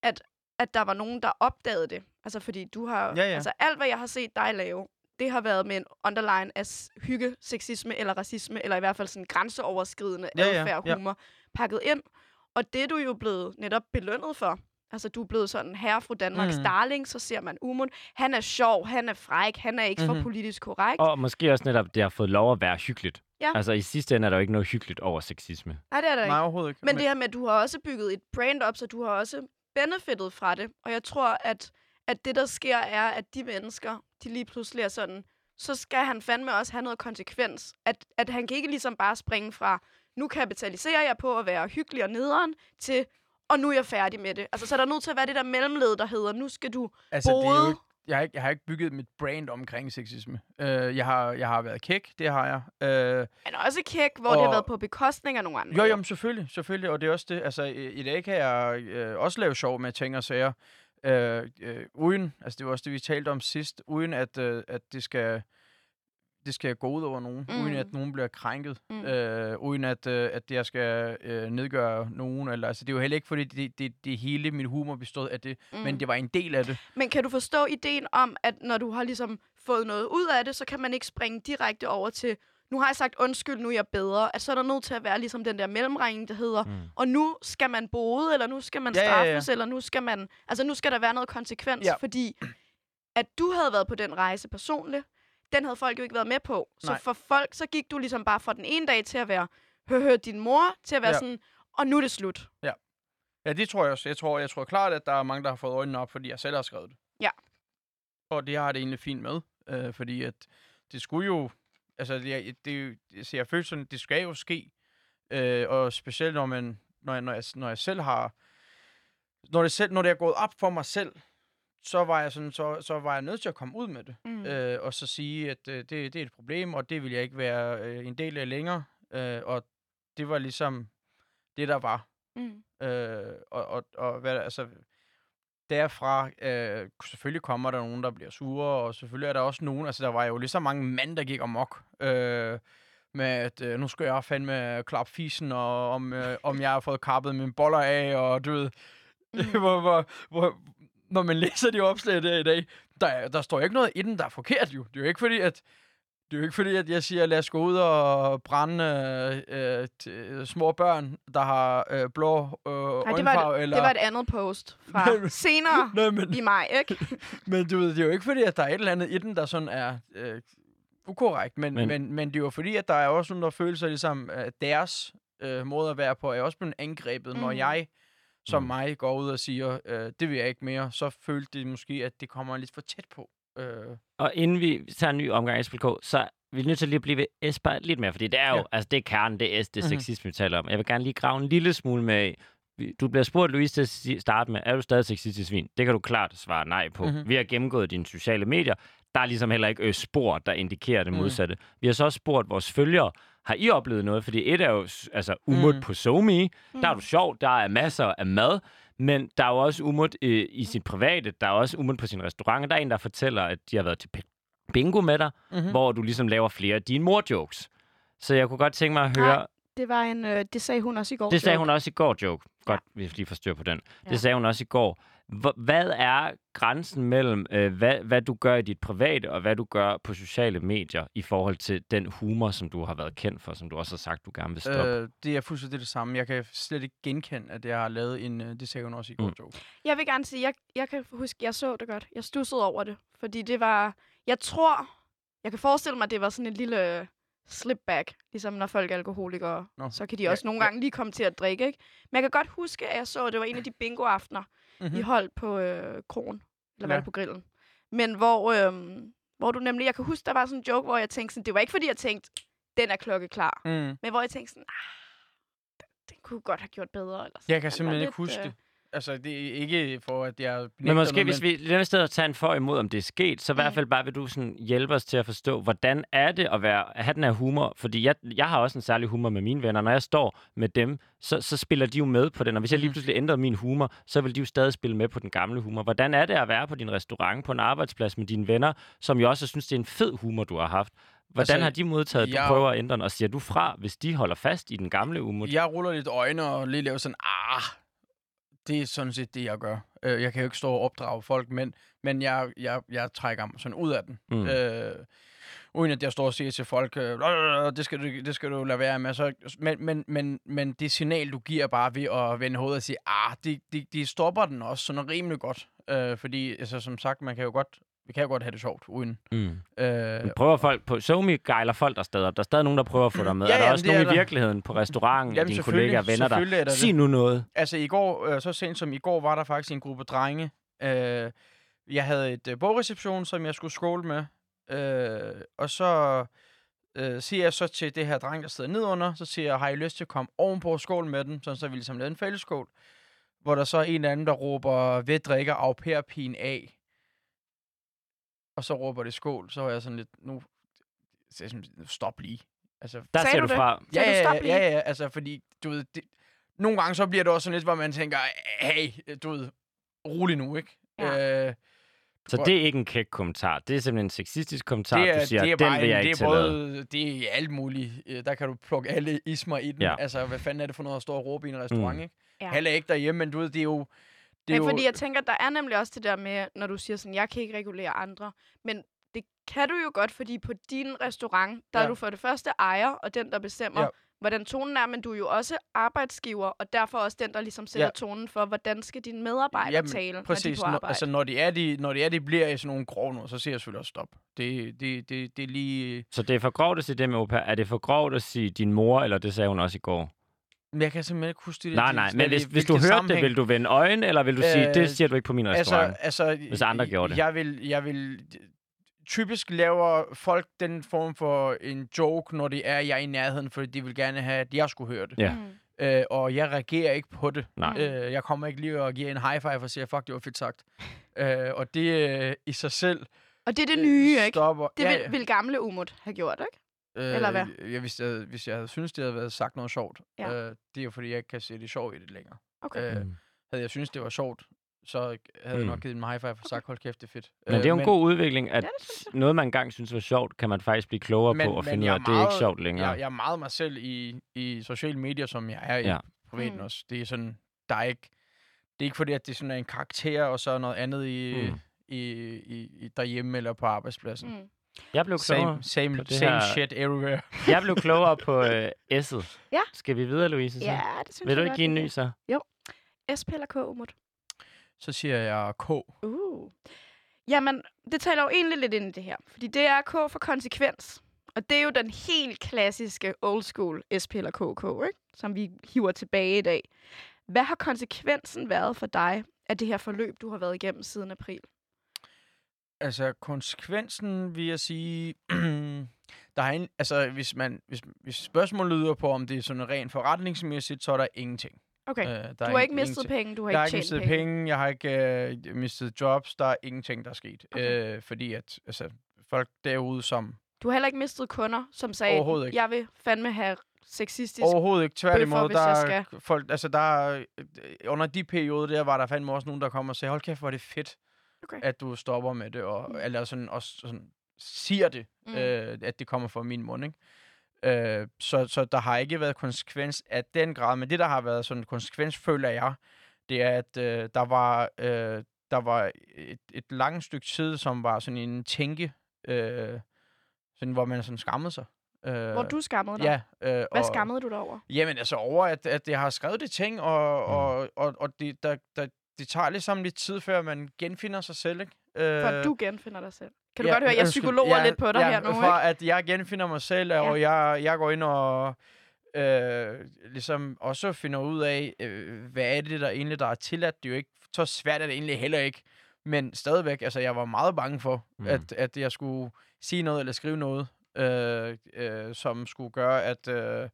at, at der var nogen, der opdagede det. Altså, fordi du har... Ja, ja. Altså, alt, hvad jeg har set dig lave, det har været med en underline af hygge, sexisme eller racisme, eller i hvert fald sådan grænseoverskridende Ja, ja, adfærd, ja. humor, pakket ind. Og det er du jo blevet netop belønnet for. Altså, du er blevet sådan herre Danmarks Mm. darling, så ser man Umut. Han er sjov, han er fræk, han er ikke mm-hmm. Mhm. for politisk korrekt. Og måske også netop, det har fået lov at være hyggeligt. Ja. Altså i sidste ende er der jo ikke noget hyggeligt over sexisme. Nej, det er der ikke. Nej, overhovedet ikke. Men det her med, at du har også bygget et brand op, så du har også benefitet fra det. Og jeg tror, at, at det, der sker, er, at de mennesker, de lige pludselig er sådan, så skal han fandme også have noget konsekvens. At, at han kan ikke ligesom bare springe fra, nu kapitaliserer jeg på at være hyggelig og nederen, til, og nu er jeg færdig med det. Altså, så er der nødt til at være det der mellemled, der hedder, nu skal du altså, det er jo bode. ikke, jeg, har ikke, jeg har ikke bygget mit brand omkring sexisme. Uh, jeg, har, jeg har været kæk, det har jeg. Han er også kæk, hvor og... det har været på bekostning af nogle andre. Jo, jo, men selvfølgelig, selvfølgelig, og det er også det. Altså, i, i dag kan jeg øh, også lave sjov med ting og sager, øh, øh, uden, altså det var også det, vi talte om sidst, uden at, øh, at det skal det skal gå ud over nogen, mm. uden at nogen bliver krænket, mm. Øh, uden at, øh, at jeg skal øh, nedgøre nogen. Eller, altså, det er jo heller ikke, fordi det, det, det hele min humor bestod af det, mm. men det var en del af det. Men kan du forstå ideen om, at når du har ligesom fået noget ud af det, så kan man ikke springe direkte over til, nu har jeg sagt undskyld, nu er jeg bedre. At så er der nødt til at være ligesom den der mellemregning, der hedder, Mm. og nu skal man bode, eller nu skal man Ja, ja, ja. straffes, eller nu skal man, altså nu skal der være noget konsekvens, Ja. fordi at du havde været på den rejse personligt, den havde folk jo ikke været med på. Så Nej. for folk, så gik du ligesom bare fra den ene dag til at være, hør, hør din mor, til at være Ja. sådan, og nu er det slut. Ja, det tror jeg også. Jeg tror, jeg tror klart, at der er mange, der har fået øjnene op, fordi jeg selv har skrevet det. Ja. Og det har det egentlig fint med, øh, fordi at det skulle jo... Altså, det, det, jo- altså, jeg føler sådan, det skal jo ske. Øh, og specielt når, man, når, jeg, når, jeg, når jeg selv har... Når det, selv, når det er gået op for mig selv, så var jeg, sådan, så, så var jeg nødt til at komme ud med det. Mm. Øh, og så sige, at øh, det, det er et problem, og det vil jeg ikke være øh, en del af længere. Øh, og det var ligesom det, der var. Mm. Øh, og, og, og hvad, altså, derfra, øh, selvfølgelig kommer der nogen, der bliver sure, og selvfølgelig er der også nogen, altså der var jo lige så mange mænd, der gik amok, øh, med at øh, nu skal jeg fandme klappe fisen, og om, øh, om jeg har fået kappet mine boller af, og du ved, (laughs) Mm. hvor, hvor, hvor, når man læser de opslag der i dag, der, er- der står ikke noget i den, der er forkert jo. Det er jo ikke fordi, at det er jo ikke fordi, at jeg siger, lad os gå ud og brænde øh, øh, t- små børn, der har øh, blå øh, Nej, det var, et, eller... det var et andet post fra (laughs) Nej, men- senere (laughs) Nej, men, i maj, ikke? (laughs) men du ved, det er jo ikke fordi, at der er et eller andet i den, der sådan er øh, ukorrekt. Men, Men- men, men, det er jo fordi, at der er også nogen, der føler sig ligesom, at deres øh, måde at være på, er også blevet angrebet, mm. når Mhm. jeg som Mm. mig går ud og siger, øh, det vil jeg ikke mere, så følte det måske, at det kommer lidt for tæt på. Øh, Og inden vi tager en ny omgang af SPK, så er vi nødt til lige at blive ved Esper lidt mere, fordi det er jo, Ja. altså det er kernen, det er S, det er Mhm. sexisme, vi taler om. Jeg vil gerne lige grave en lille smule med, du bliver spurgt, Louise, til at starte med, er du stadig sexistisk svin? Det kan du klart svare nej på. Mhm. Mm-hmm. Vi har gennemgået dine sociale medier. Der er ligesom heller ikke øh, spor, der indikerer det Mhm. modsatte. Vi har så også spurgt vores følgere, har I oplevet noget? Fordi et er jo altså, umut Mhm. på SoMe. Der er Mm. du sjov, der er masser af mad. Men der er jo også umut øh, i sit private, der er også umut på sin restaurant. Der er en, der fortæller, at de har været til bingo med dig, mm-hmm. mm. hvor du ligesom laver flere af dine mor-jokes. Så jeg kunne godt tænke mig at høre... Nej, Det var en, øh, det sagde hun også i går. Det sagde joke. hun også i går, joke. Godt, ja. vi lige får styr på den. Ja. Det sagde hun også i går. Hvad er grænsen mellem, øh, hvad, hvad du gør i dit private, og hvad du gør på sociale medier, i forhold til den humor, som du har været kendt for, som du også har sagt, du gerne vil stoppe? Øh, det er fuldstændig det samme. Jeg kan slet ikke genkende, at jeg har lavet en... øh, Det sagde hun også i går, Mm. joke. Jeg vil gerne sige, jeg, jeg kan huske, jeg så det godt. Jeg stussede over det, fordi det var... Jeg tror, jeg kan forestille mig, at det var sådan en lille øh, slip back, ligesom når folk er alkoholikere. Nå. Så kan de Ja, også nogle ja. gange lige komme til at drikke, ikke? Men jeg kan godt huske, at jeg så, at det var en af de bingo-aftener, Mhm. vi holdt på øh, kronen. Eller var Ja. det på grillen? Men hvor, øh, hvor du nemlig... Jeg kan huske, der var sådan en joke, hvor jeg tænkte sådan... Det var ikke, fordi jeg tænkte, den er klokkeklar. Mm. Men hvor jeg tænkte sådan... Ah, den, den kunne godt have gjort bedre. Eller sådan. Jeg kan simpelthen ikke lidt, huske øh, det. Altså, det er ikke for, at jeg... men måske, noget, hvis vi lader i stedet tage en for imod, om det er sket, så i hvert Mm. fald bare vil du sådan hjælpe os til at forstå, hvordan er det at, være, at have den her humor? Fordi jeg, jeg har også en særlig humor med mine venner. Når jeg står med dem, så, så spiller de jo med på den. Og hvis jeg lige Mhm. pludselig ændrer min humor, så vil de jo stadig spille med på den gamle humor. Hvordan er det at være på din restaurant, på en arbejdsplads med dine venner, som jo også synes, det er en fed humor, du har haft? Hvordan Altså, har de modtaget, at du jeg- prøver at ændre den? Og siger du fra, hvis de holder fast i den gamle humor? Jeg ruller lidt øjne og lige laver sådan, ah, det er sådan set det, jeg gør. Øh, jeg kan jo ikke stå og opdrage folk, men, men jeg, jeg, jeg trækker mig sådan ud af den. Mm. Øh, uden at jeg står og siger til folk, øh, "Lalalala, det, skal du, det skal du lade være med. Så, men, men, men, men det signal, du giver bare ved at vende hovedet og sige, ah, de, de, de stopper den også sådan rimelig godt. Øh, fordi, altså, som sagt, man kan jo godt, vi kan jo godt have det sjovt uden. Mm. Øh, Prøver folk på... SoMe gejler folk der steder. Der er stadig nogen, der prøver at få dig (clears throat) med. Ja, er der også nogen er i der. virkeligheden på restauranten, Jamen, dine kollegaer og venner er der? der Sig nu noget. Altså i går, øh, så sent som i går, var der faktisk en gruppe drenge. Øh, jeg havde et øh, bogreception, som jeg skulle skåle med. Øh, og så øh, siger jeg så til det her dreng, der sidder nedunder, så siger jeg, har I lyst til at komme ovenpå og skål med den? Sådan så vi ligesom lavede en fællesskål. Hvor der så er en eller anden, der råber, ved drikker au pair af. Og så råber det skål. Så var jeg sådan lidt, nu så jeg sådan, stop lige. Altså, Der ser du du det? fra. Ja, du ja, ja, ja, ja, altså fordi, du ved, det, nogle gange så bliver det også sådan lidt, hvor man tænker, hey, du ved, rolig nu, ikke? Ja. Øh, Så det er ikke en kæk kommentar. Det er simpelthen en sexistisk kommentar, det er, du siger, det er den bare vil jeg en, ikke det er både, det er alt muligt. Øh, Der kan du plukke alle ismer i den. Ja. Altså, hvad fanden er det for noget at stå og råbe i en restaurant, Mm. ikke? Ja. Heller ikke derhjemme, men du ved, det er jo... Det er Men jo, fordi jeg tænker, der er nemlig også det der med, når du siger sådan, jeg kan ikke regulere andre. Men det kan du jo godt, fordi på din restaurant, der ja. Er du for det første ejer, og den, der bestemmer, ja. Hvordan tonen er, men du er jo også arbejdsgiver, og derfor også den, der ligesom sætter ja. Tonen for, hvordan skal dine medarbejdere Jamen, tale, Præcis. når de er på altså, når det er, de, når det er, de bliver i sådan nogle grove noget, så siger jeg selvfølgelig også stop. Det, det, det, det er lige... Så det er for grovt at sige det med au pair. Er det for grovt at sige din mor, eller det sagde hun også i går? Men jeg kan simpelthen ikke huske det. Nej, nej, men hvis, hvis du hørte det, sammenhæng. vil du vende øjen, eller vil du sige, Øh, det siger du ikke på min restaurant? Altså, altså, Hvis andre gjorde det. Jeg vil, jeg vil... Typisk laver folk den form for en joke, når det er, jeg er i nærheden, fordi de vil gerne have, at jeg skulle høre det. Ja. Mm. Øh, og jeg reagerer ikke på det. Nej. Øh, jeg kommer ikke lige og giver en high five og siger, fuck, det var fedt sagt. øh, og det øh, i sig selv Og det er det nye, ikke? stopper. Det vil, vil gamle Umut have gjort, ikke? Øh, eller hvad? Jeg, hvis, jeg, hvis jeg havde syntes, det havde været sagt noget sjovt, Ja. øh, det er jo fordi, jeg ikke kan se det sjovt i det længere. Okay. Øh, Mm. havde jeg syntes, det var sjovt, så havde jeg Mm. nok givet dem en high five og sagt, hold kæft, det er fedt. Men det er jo en god udvikling, at Ja, det synes noget, man engang synes var sjovt, kan man faktisk blive klogere på og finde ud af, jeg at det er ikke sjovt Jeg, længere. jeg er meget mig selv i, i sociale medier, som jeg er i Ja. privaten Mm. også. Det er sådan, der er ikke, det er ikke fordi, at det sådan er en karakter, og så noget andet i, Mm. mm. i, i, i derhjemme eller på arbejdspladsen. Mm. Jeg blev klogere, Same, på same, det same her- shit everywhere. (laughs) jeg blev klogere på øh, S'et. Ja. Skal vi videre, Louise? Så? Ja, det synes Vil du ikke give en ny så? kan. SP eller K, Umut? Så siger jeg K. Uh. Jamen, det taler jo egentlig lidt ind i det her. Fordi det er K for konsekvens. Og det er jo den helt klassiske old school SP eller KK, ikke? som vi hiver tilbage i dag. Hvad har konsekvensen været for dig af det her forløb, du har været igennem siden april? Altså, konsekvensen vil jeg sige... (clears throat) der er en, altså, hvis, man, hvis, hvis spørgsmålet lyder på, om det er sådan rent forretningsmæssigt, så er der ingenting. Okay, Øh, der du har ikke mistet ingenting. penge, du har Jeg har ikke ikke tjent mistet penge. penge, jeg har ikke øh, mistet jobs, der er ingenting, der er sket. Okay. Øh, fordi at altså, folk derude, som Du har heller ikke mistet kunder, som sagde, ikke. jeg vil fandme have sexistisk. overhovedet ikke tværtimod, bøffer, der jeg er folk, altså der er, øh, under de perioder der, var der fandme også nogen, der kom og sagde, hold kæft, hvor er det fedt, Okay. at du stopper med det, og, Mm. eller sådan, også sådan, siger det, Mm. øh, at det kommer fra min mund, ikke? Øh, så, så der har ikke været konsekvens af den grad, men det, der har været sådan en konsekvens, føler jeg, det er, at øh, der var, øh, der var et, et langt stykke tid, som var sådan en tænke, øh, sådan, hvor man sådan skammede sig. Øh, Hvor du skammede dig. Ja. Øh, Hvad og- skammede du dig over? Jamen altså over, at, at det har skrevet det ting, og, Mm. og, og, og det, der, der, det tager ligesom lidt tid, før man genfinder sig selv, ikke? Øh, For at du genfinder dig selv. Kan du godt høre, at jeg psykologer lidt på dig ja, her nu, for ikke? at jeg genfinder mig selv, og jeg, jeg går ind og øh, ligesom også finder ud af, øh, hvad er det, der egentlig der er tilladt. Det er jo ikke så svært, er det egentlig heller ikke. Men stadigvæk, altså jeg var meget bange for, mm. at, at jeg skulle sige noget eller skrive noget, øh, øh, som skulle gøre, at... Øh,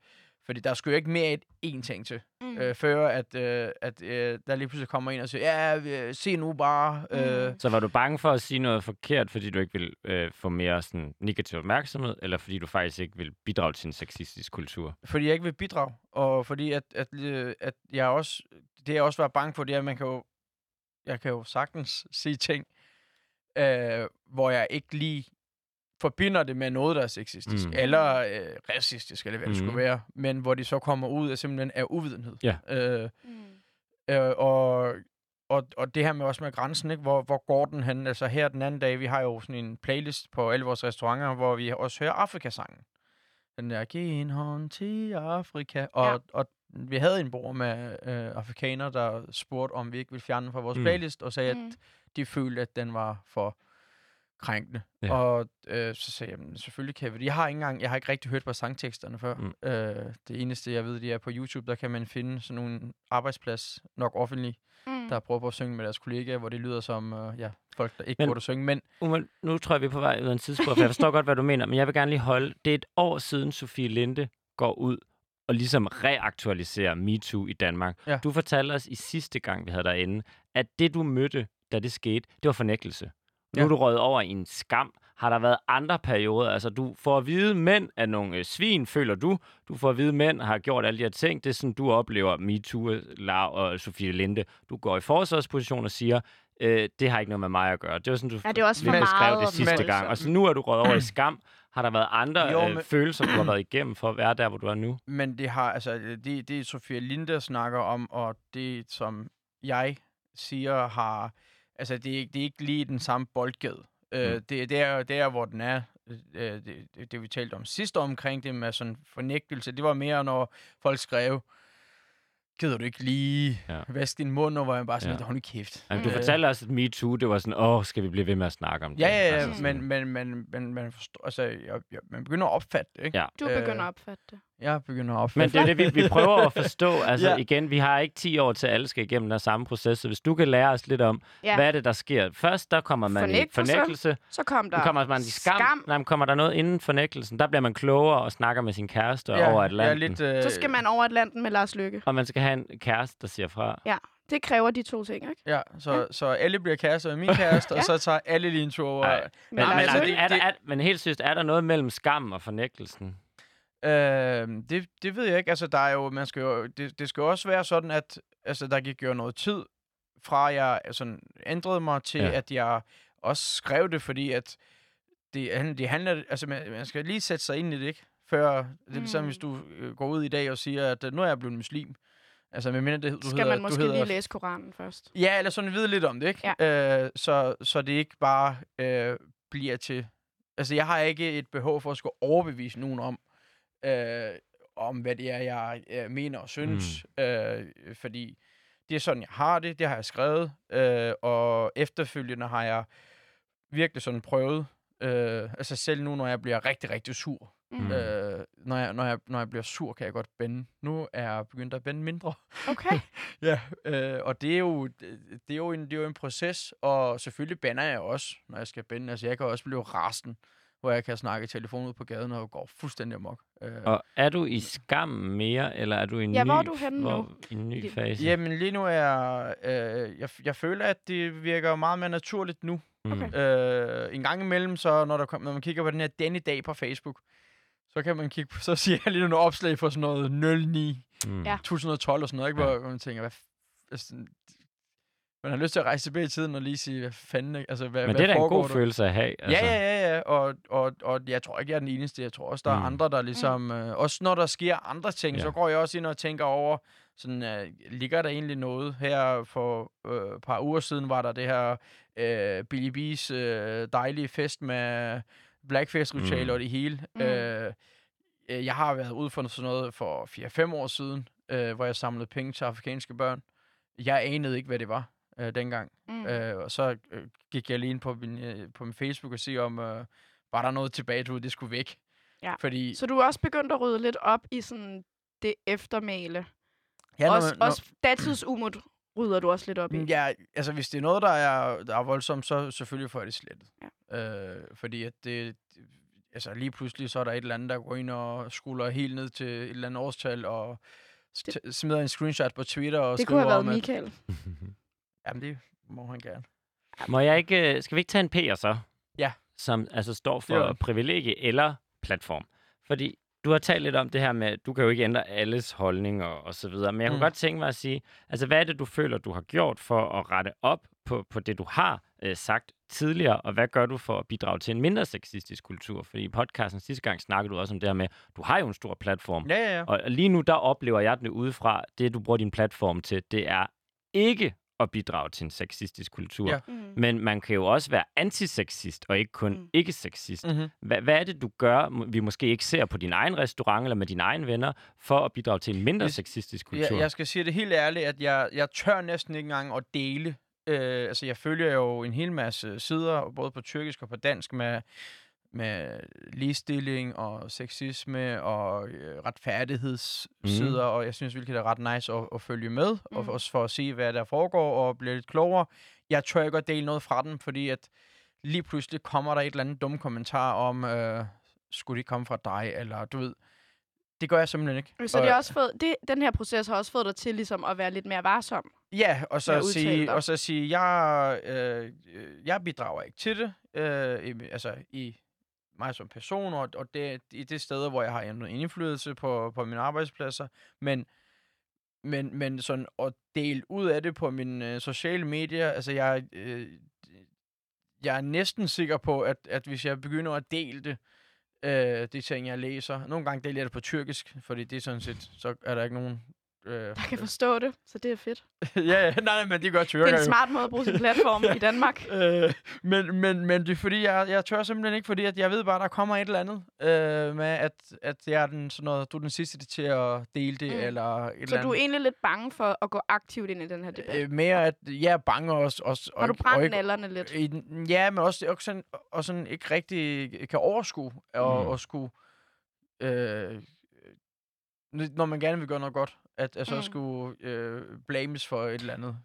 fordi der skulle jo ikke mere end én ting til, Mm. øh, før at, øh, at øh, der lige pludselig kommer en og siger, ja, øh, se nu bare. Øh, Mm. Så var du bange for at sige noget forkert, fordi du ikke vil øh, få mere sådan, negativ opmærksomhed, eller fordi du faktisk ikke vil bidrage til en sexistisk kultur? fordi jeg ikke vil bidrage, og fordi at, at, øh, at jeg også, det jeg også var bange for, det er, at man kan jo, jeg kan jo sagtens sige ting, øh, hvor jeg ikke lige forbinder det med noget, der er sexistisk, Mm. mm. eller øh, racistisk, eller hvad det Mhm. skulle være, men hvor de så kommer ud af simpelthen af uvidenhed. Ja. Øh, Mm. Øh, og, og, og det her med også med grænsen, ikke? Hvor, hvor går den hen? Altså her den anden dag, vi har jo sådan en playlist på alle vores restauranter, hvor vi også hører Afrikasangen. Den der, giv en hånd til Afrika. Og, Ja. og vi havde en bror med øh, afrikanere, der spurgte, om vi ikke ville fjerne den fra vores Mm. mm. playlist, og sagde, Mm. at de følte, at den var for krænkende. Ja. Og øh, så sagde jeg, "Jamen, selvfølgelig kan vi det. Jeg har ikke engang, jeg har ikke rigtig hørt på sangteksterne før. Mm. Øh, det eneste, jeg ved, det er på YouTube, der kan man finde sådan nogle arbejdsplads, nok offentlig, Mm. der prøver på at synge med deres kollegaer, hvor det lyder som øh, ja, folk, der ikke Men- burde at synge. Men Uma, nu tror jeg, vi er på vej ud af en tidsspur, for jeg forstår godt, hvad du mener, men jeg vil gerne lige holde. Det er et år siden, Sofie Linde går ud og ligesom reaktualiserer MeToo i Danmark. Ja. Du fortalte os i sidste gang, vi havde derinde, at det, du mødte, da det skete, det var fornægtelse. Nu Ja. er du røget over i en skam. Har der været andre perioder? Altså, du får at vide, mænd er nogle øh, svin, føler du. Du får at vide, mænd har gjort alle de her ting. Det er sådan, du oplever MeToo, La og Sofie Linde. Du går i forsvarsposition og siger, øh, det har ikke noget med mig at gøre. Det var sådan, du Ja, det er også lige for beskrev meget det sidste gang. Og så nu er du røget over i skam. Har der været andre Jo, øh, men- følelser, du har været igennem for at være der, hvor du er nu? Men det har, altså, det, det Sofia Linde snakker om, og det, som jeg siger, har, altså, det, er ikke- det er ikke lige den samme boldgade. Mm. Øh, det, det, er, det er, hvor den er. Øh, det, det, det, vi talte om sidste omkring det med sådan fornægtelse, det var mere, når folk skrev, gider du ikke lige Ja. vaske din mund, og hvor jeg bare sådan, Ja. ja. hold nu kæft. Altså, du Mm. fortalte os, at MeToo, det var sådan, åh, skal vi blive ved med at snakke om det? Ja, ja, ja, Altså men, men, men, men man, forstår, altså, jeg, jeg, man begynder at opfatte det, ikke? Ja. Du begynder Øh, at opfatte det. Jeg begynder at Men opfatte det er det, vi, vi prøver at forstå. (laughs) Altså ja. Ja. igen, vi har ikke 10 år til, at alle skal igennem den samme proces. Så hvis du kan lære os lidt om, Ja. ja. hvad er det, der sker? Først, der kommer man Fornægtelse. i fornægtelse. Så kom der Nu kommer man i skam. skam. Nej, men kommer der noget inden fornægtelsen? Der bliver man klogere og snakker med sin kæreste ja, over Atlanten. Ja, lidt, øh, Så skal man over Atlanten med Lars Lykke. Og man skal have en kæreste, der siger fra. Det kræver de to ting, ikke? Ja, så, så alle bliver kærester med min kæreste, (laughs) og så tager alle lige en tur over. Men, men, altså, er, der, er, men helt seriøst, er der noget mellem skam og fornægtelsen? Øh, det, det ved jeg ikke. Altså, der er jo, man skal jo, det, det skal jo også være sådan, at altså, der gik jo noget tid fra, jeg altså, ændrede mig til, Ja. at jeg også skrev det, fordi at det, det handler, altså man, man skal lige sætte sig ind i det, ikke? Før, det er ligesom, Mm. hvis du øh, går ud i dag og siger, at øh, nu er jeg blevet muslim. Altså, med mindre det, du Skal hedder, man måske du hedder, lige læse Koranen først. Ja, eller sådan vide lidt om det, ikke? Ja. Øh, så, så det ikke bare øh, bliver til... Altså, jeg har ikke et behov for at skulle overbevise nogen om, øh, om hvad det er, jeg øh, mener og synes. Mm. Øh, fordi det er sådan, jeg har det. Det har jeg skrevet. Øh, og efterfølgende har jeg virkelig sådan prøvet... Øh, altså selv nu, når jeg bliver rigtig, rigtig sur. Mm. Mm. Øh, når, jeg, når, jeg, når jeg bliver sur, kan jeg godt bænde. Nu er jeg begyndt at bænde mindre. Okay. (laughs) Ja, øh, og det er, jo, det, det, er jo en, det er jo en proces, og selvfølgelig bander jeg også, når jeg skal bænde. Altså, jeg kan også blive rasten, hvor jeg kan snakke i telefon ud på gaden og går fuldstændig amok. Øh, Og er du i skam mere, eller er du i en Ja, ny, hvor er du henne nu? hvor, i en ny fase? Jamen, lige nu er jeg, øh, jeg... Jeg føler, at det virker meget mere naturligt nu. Mm. Okay. Øh, en gang imellem, så når, der kom, når man kigger på den her denne dag på Facebook, så kan man kigge på, så siger jeg lige nogle opslag for sådan noget 09 Mm. Ja. 2012 og sådan noget, ikke? Ja. Hvor, hvor man tænker, hvad f- altså, man har lyst til at rejse tilbage i tiden og lige sige, hvad fanden, altså, hvad, Men hvad det er da en god der? følelse at have. Altså. Ja, ja, ja, ja. Og, og, og jeg tror ikke, jeg er den eneste. Jeg tror også, der Mm. er andre, der ligesom... Mm. Øh, også når der sker andre ting, Ja. så går jeg også ind og tænker over, sådan, øh, ligger der egentlig noget? Her for øh, et par uger siden var der det her øh, Billy B's øh, dejlige fest med blackface-ritualer Mm. og det hele. Mm. Øh, øh, jeg har været ude for sådan noget for 4-5 år siden, øh, hvor jeg samlede penge til afrikanske børn. Jeg anede ikke, hvad det var øh, dengang. Mm. Øh, og så øh, gik jeg lige ind på min, øh, på min Facebook og se om, øh, var der noget tilbage, du det skulle væk. Ja. Fordi, Så du er også begyndt at rydde lidt op i sådan det eftermæle. ja, når også, når- også datidsumut rydder du også lidt op i. Mm, Ja, altså hvis det er noget, der er, der er voldsomt, så selvfølgelig får jeg det slettet. Ja. Øh, fordi at det, altså lige pludselig, så er der et eller andet, der går ind og skuller helt ned til et eller andet årstal, og Det- det, smider en screenshot på Twitter og det kunne skriver have været om, at, Michael. (laughs) Jamen, det må han gerne. Må jeg ikke... øh, Skal vi ikke tage en P'er så? Ja. Som altså står for var- privilegie eller platform. Fordi du har talt lidt om det her med, at du kan jo ikke ændre alles holdning og, og så videre. Men jeg kunne Mm. godt tænke mig at sige, altså hvad er det, du føler, du har gjort for at rette op på, på det, du har øh, sagt tidligere, og hvad gør du for at bidrage til en mindre sexistisk kultur? Fordi i podcasten sidste gang snakkede du også om det her med, du har jo en stor platform, Ja, ja, ja. og lige nu, der oplever jeg det udefra, det du bruger din platform til, det er ikke at bidrage til en sexistisk kultur. Ja. Mm. Men man kan jo også være antisexist og ikke kun Mm. ikke-sexist. Mm-hmm. Hvad, hvad er det, du gør, vi måske ikke ser på din egen restaurant eller med dine egne venner, for at bidrage til en mindre sexistisk Jeg, kultur? jeg skal sige det helt ærligt, at jeg, jeg tør næsten ikke engang at dele. Øh, altså, jeg følger jo en hel masse sider, både på tyrkisk og på dansk, med, med ligestilling og sexisme og øh, retfærdighedssider, mm. og jeg synes virkelig, det er ret nice at, at følge med, mm. og også for at se, hvad der foregår, og blive lidt klogere. Jeg tør ikke at dele noget fra dem, fordi at lige pludselig kommer der et eller andet dumt kommentar om, øh, skulle de komme fra dig, eller du ved, det gør jeg simpelthen ikke. Så det er også fået, det, den her proces har også fået dig til ligesom at være lidt mere varsom. Ja, og så, at sige, og så sige, jeg, øh, øh, jeg bidrager ikke til det, øh, i, altså i mig som person, og, og det, i det sted, hvor jeg har noget indflydelse på, på mine arbejdspladser, men, men, men sådan at dele ud af det på mine øh, sociale medier, altså jeg, øh, jeg er næsten sikker på, at, at hvis jeg begynder at dele det, øh, de ting, jeg læser, nogle gange deler jeg det på tyrkisk, fordi det er sådan set, så er der ikke nogen... Øh, Der kan (laughs) forstå det, så det er fedt. (laughs) ja, ja, nej, nej, men det gør Det tyrker er en smart måde at bruge sin platform i (laughs) Danmark. Øh, men, men, men det er fordi, jeg, jeg tør simpelthen ikke, fordi at jeg ved bare, der kommer et eller andet øh, med, at, at jeg er den, sådan noget, du er den sidste til at dele det, Mm. eller et Så eller du er andet. egentlig lidt bange for at gå aktivt ind i den her debat. Øh, mere, at jeg er bange også. også Har du og, brændt og nallerne lidt? i, Ja, men også, også sådan, og sådan ikke rigtig kan overskue, og, Mm. og skulle, øh, når man gerne vil gøre noget godt, at, at så Mm. skulle øh, blames for et eller andet.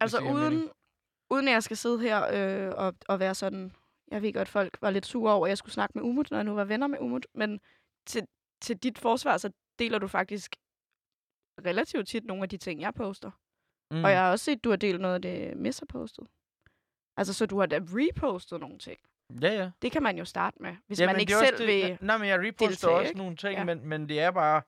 Altså uden, uden at jeg skal sidde her øh, og, og være sådan... Jeg ved godt, folk var lidt sure over, at jeg skulle snakke med Umut, når jeg nu var venner med Umut. Men til, til dit forsvar, så deler du faktisk relativt tit nogle af de ting, jeg poster. Mm. Og jeg har også set, at du har delt noget af det, Miss har postet. Altså, så du har da repostet nogle ting. Ja, ja. Det kan man jo starte med, hvis Ja, man ikke selv det, vil... Nej, men jeg reposter deltage, også ikke? nogle ting, ja. men, men det er bare...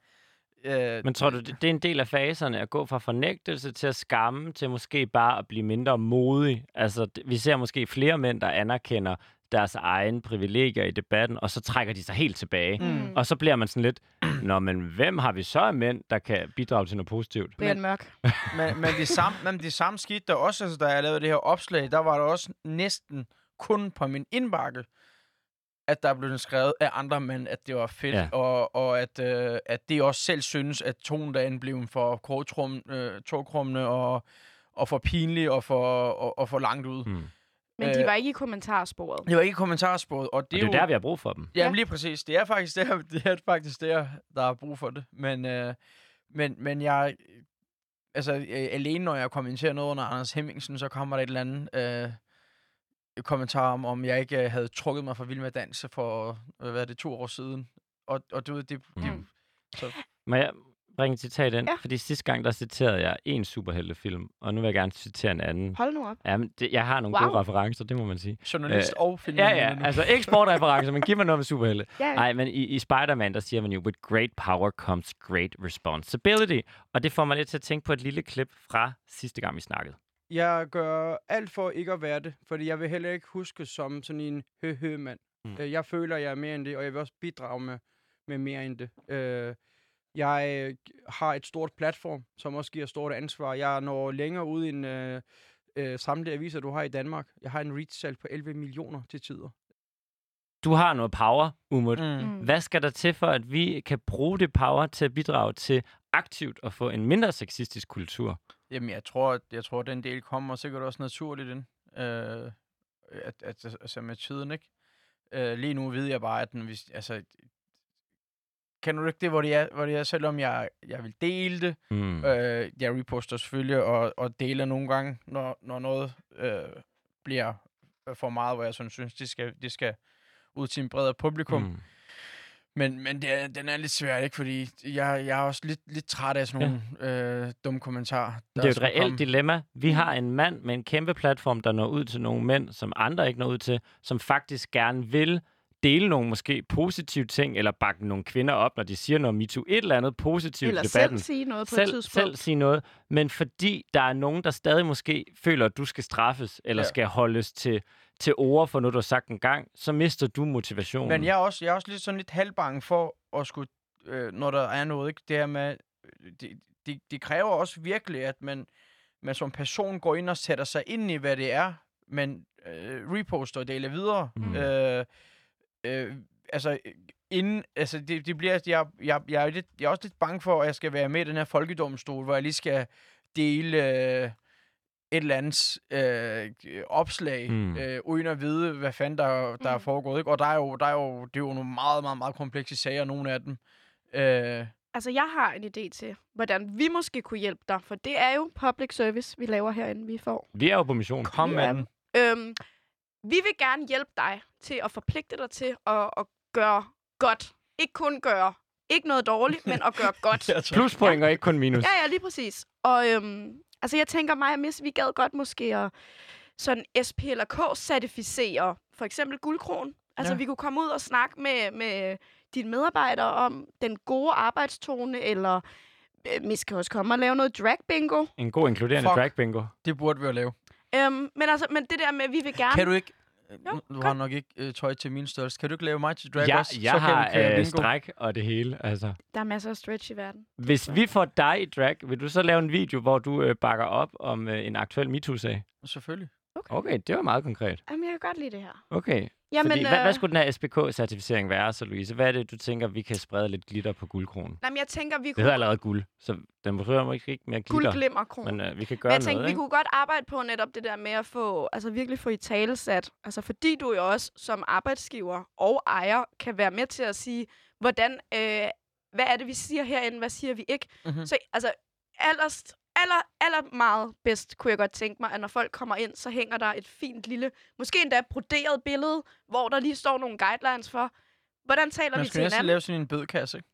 Øh, Men tror du, det det er en del af faserne at gå fra fornægtelse til at skamme, til måske bare at blive mindre modig? Altså, vi ser måske flere mænd, der anerkender deres egen privilegier i debatten, og så trækker de sig helt tilbage. Mm. Og så bliver man sådan lidt, (clears throat) Nå, men hvem har vi så af mænd, der kan bidrage til noget positivt? Brian Mørk. (laughs) men, men, det samme, men det samme skete der også, altså, da jeg lavede det her opslag, der var der også næsten kun på min indbakke, at der blev skrevet af andre mænd, at det var fedt, Ja. og, og at, øh, at de også selv synes, at tonen derinde blev for kortrum, øh, togkrummende og, og for pinlig og for, og, og for langt ud. Mm. Men de Øh, var ikke i kommentarsporet. Det var ikke kommentarsporet, og det Det er er jo der, vi har brug for dem. Jamen Ja. lige præcis. Det er faktisk der, (laughs) det er faktisk der, der er brug for det. Men, øh, men, men jeg... Altså, øh, alene når jeg kommenterer noget under Anders Hemmingsen, så kommer der et eller andet øh, kommentar om, om jeg ikke øh, havde trukket mig fra Vild med Dans for, øh, hvad er det, to år siden. Og, og du ved, det... det Mm. så, Må jeg bringe et citat ind? Ja. Fordi sidste gang, der citerede jeg en superheltefilm, og nu vil jeg gerne citere en anden. Hold nu op. Jamen, det, jeg har nogle Wow. gode referencer, det må man sige. journalist øh, og film. Ja, ja, altså ikke sportreferencer, men giv mig noget med superhelte. Ja, (laughs) ja. Nej, men i, i Spider-Man, der siger man jo, with great power comes great responsibility. Og det får mig lidt til at tænke på et lille klip fra sidste gang, vi snakkede. Jeg gør alt for ikke at være det, fordi jeg vil heller ikke huske som sådan en hø-hø-mand. Mm. Mm. Jeg føler, jeg er mere end det, og jeg vil også bidrage med, med mere end det. Øh, jeg øh, har et stort platform, som også giver stort ansvar. Jeg når længere ud end øh, øh, samtlige aviser, du har i Danmark. Jeg har en reach-salg på 11 millioner til tider. Du har noget power, Umut. Mm. Mm. Hvad skal der til for, at vi kan bruge det power til at bidrage til aktivt at få en mindre sexistisk kultur? Jamen, jeg tror, at, jeg tror, at den del kommer sikkert også naturligt ind. Øh, at, at, altså med tiden, ikke? Øh, lige nu ved jeg bare, at den, hvis, altså, kan du ikke det, hvor det er, hvor det er selvom jeg, jeg vil dele det, Mm. øh, jeg reposter selvfølgelig, og, og deler nogle gange, når, når noget øh, bliver for meget, hvor jeg sådan synes, det skal, det skal ud til en bredere publikum. Mm. Mm. Men, men det er, den er lidt svær, ikke? Fordi jeg, jeg er også lidt, lidt træt af sådan nogle øh, dumme kommentarer. Det er jo et reelt komme. dilemma. Vi har en mand med en kæmpe platform, der når ud til nogle mænd, som andre ikke når ud til, som faktisk gerne vil dele nogle måske positive ting, eller bakke nogle kvinder op, når de siger noget MeToo, et eller andet positivt Eller i debatten. selv sige noget på et selv, tidspunkt. selv sige noget, men fordi der er nogen, der stadig måske føler, at du skal straffes, eller Ja. skal holdes til, til ord for noget, du har sagt en gang, så mister du motivationen. Men jeg er også, jeg er også lidt sådan lidt halvbange for at skulle, øh, når der er noget, ikke? Det her med, det, det, det kræver også virkelig, at man, man som person går ind og sætter sig ind i, hvad det er, man øh, reposter og deler videre. Mm. Øh, øh, altså, inden, altså det, det bliver, jeg, jeg, jeg, er lidt, jeg er også lidt bange for, at jeg skal være med i den her folkedomstol, hvor jeg lige skal dele øh, et eller andet øh, opslag, Mm. øh, uden at vide, hvad fanden der, der er Mm. foregået. Ikke? Og der er, jo, der er jo, det er jo nogle meget, meget, meget komplekse sager, nogle af dem. Øh, Altså, jeg har en idé til, hvordan vi måske kunne hjælpe dig. For det er jo public service, vi laver herinde, vi får. Vi er jo på mission. kom den. Øhm, vi vil gerne hjælpe dig til at forpligte dig til at, at gøre godt. Ikke kun gøre ikke noget dårligt, men at gøre (laughs) godt. Pluspoint og ikke kun minus. Ja, ja, lige præcis. Og øhm, altså, jeg tænker mig og Miss, vi gad godt måske at sådan SP eller K-certificere for eksempel guldkron. Altså, Ja. vi kunne komme ud og snakke med, med dine medarbejdere om den gode arbejdstone, eller øh, Miss kan også komme og lave noget drag bingo. En god inkluderende Fuck. drag bingo. Det burde vi jo lave. Øhm, men altså, men det der med, at vi vil gerne... Kan du ikke... Jo, du har nok ikke øh, tøj til min størrelse. Kan du ikke lave mig til drag Jeg, også? jeg så kan har vi køre øh, stræk og det hele. Altså. Der er masser af stretch i verden. Hvis vi får dig i drag, vil du så lave en video, hvor du øh, bakker op om øh, en aktuel MeToo-sag? Selvfølgelig. Okay, det var meget konkret. Jamen, jeg kan godt lide det her. Okay. Jamen, Fordi, hvad, øh, hvad skulle den her SPK-certificering være, så Louise? Hvad er det, du tænker, vi kan sprede lidt glitter på guldkronen? Jamen, jeg tænker, vi Det kunne... hedder allerede guld, så den behøver måske ikke mere glitter. Guldglimmerkron. Men øh, vi kan Men gøre jeg tænkte, noget, vi ikke? kunne godt arbejde på netop det der med at få, altså virkelig få i talesat. Altså fordi du jo også som arbejdsgiver og ejer kan være med til at sige, hvordan, øh, hvad er det, vi siger herinde, hvad siger vi ikke. Mhm. Så altså, allerst, aller, aller meget bedst kunne jeg godt tænke mig, at når folk kommer ind, så hænger der et fint lille, måske endda broderet billede, hvor der lige står nogle guidelines for, hvordan taler Man vi skal til hinanden. lave sådan en bødkasse, ikke?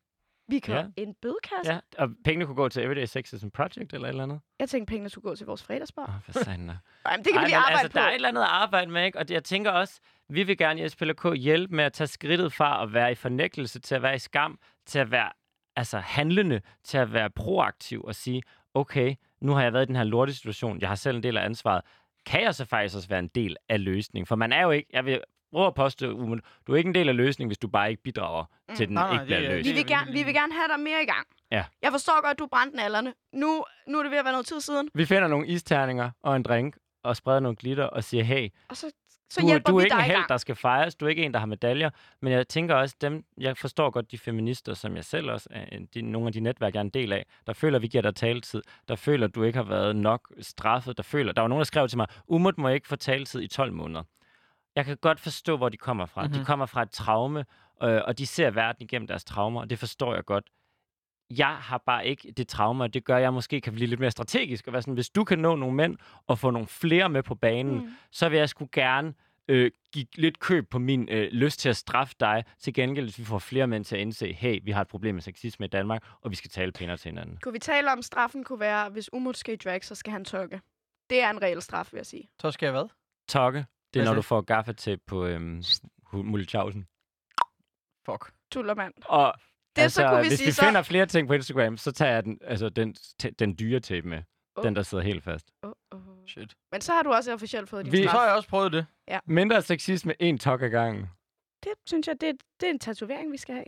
Vi kan Ja. en bødekasse. Ja, og pengene kunne gå til Everyday Sexism Project eller et eller andet. Jeg tænkte, pengene skulle gå til vores fredagsbar. Åh, for satan da. (laughs) Jamen, det kan Ej, vi men arbejde altså, på. Der er et eller andet at arbejde med, ikke? Og jeg tænker også, vi vil gerne i SPLK hjælpe med at tage skridtet fra at være i fornægtelse, til at være i skam, til at være altså, handlende, til at være proaktiv og sige, okay, nu har jeg været i den her lorte situation, jeg har selv en del af ansvaret. Kan jeg så faktisk også være en del af løsningen? For man er jo ikke, jeg vil prøve at påstå, Umut, du er ikke en del af løsningen, hvis du bare ikke bidrager mm. til, den Nej, ikke bliver det løst. Vi vil, er gerne, vi vil gerne have dig mere i gang. Ja. Jeg forstår godt, at du brændte nallerne. Nu, nu er det ved at være noget tid siden. Vi finder nogle isterninger og en drink, og spreder nogle glitter og siger, hey, Og så, så du, hjælper du er vi ikke en dig i held, der skal fejres. Du er ikke en, der har medaljer. Men jeg tænker også, dem, jeg forstår godt de feminister, som jeg selv også er, en- de, nogle af de netværk, jeg er en del af, der føler, vi giver dig taletid. Der føler, du ikke har været nok straffet. Der føler, der var nogen, der skrev til mig, Umut må ikke få taletid i 12 måneder. Jeg kan godt forstå, hvor de kommer fra. Mm-hmm. De Mhm. kommer fra et traume, øh, og de ser verden igennem deres traumer, og det forstår jeg godt. Jeg har bare ikke det traume, og det gør, at jeg måske kan blive lidt mere strategisk. Og være sådan, hvis du kan nå nogle mænd og få nogle flere med på banen, Mm. så vil jeg sgu gerne øh, give lidt køb på min øh, lyst til at straffe dig. Til gengæld, hvis vi får flere mænd til at indse, hey, vi har et problem med sexisme i Danmark, og vi skal tale pænere til hinanden. Kunne vi tale om, straffen kunne være, hvis Umut skal i drag, så skal han tørke. Det er en reel straf, vil jeg sige. Så skal jeg hvad? Tokke, det er, Hvad når du får gaffatape på øhm, Mulchausen. Fuck. Tullermand. Og Det altså, så kunne vi hvis sige vi så... finder flere ting på Instagram, så tager jeg den, altså den, den dyre tape med. Oh. Den, der sidder helt fast. Oh, oh. Shit. Men så har du også officielt fået din Vi- Så straf. har jeg også prøvet det. Mindre sexisme, en tok ad gangen. Det synes jeg, det, det er en tatovering, vi skal have.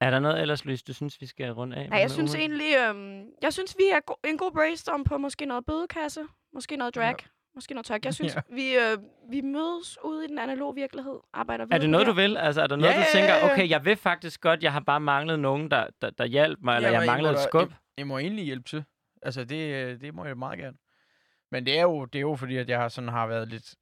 Er der noget ellers, Louise, du synes, vi skal runde af? Nej, jeg synes Umut? egentlig, øhm, jeg synes, vi er go- en god brainstorm på måske noget bødekasse, måske noget drag, Ja. Måske noget tørk. Jeg (laughs) synes, Ja. vi, øh, vi mødes ude i den analoge virkelighed, arbejder videre Er det noget, du vil? Altså, er der noget, Ja, du ja, tænker, ja, ja. okay, jeg vil faktisk godt, jeg har bare manglet nogen, der, der, der hjalp mig, eller jeg I må manglede et skub? I, I må egentlig hjælpe til. Altså, det, øh, det må jeg meget gerne. Men det er jo, det er jo fordi, at jeg har sådan har været lidt...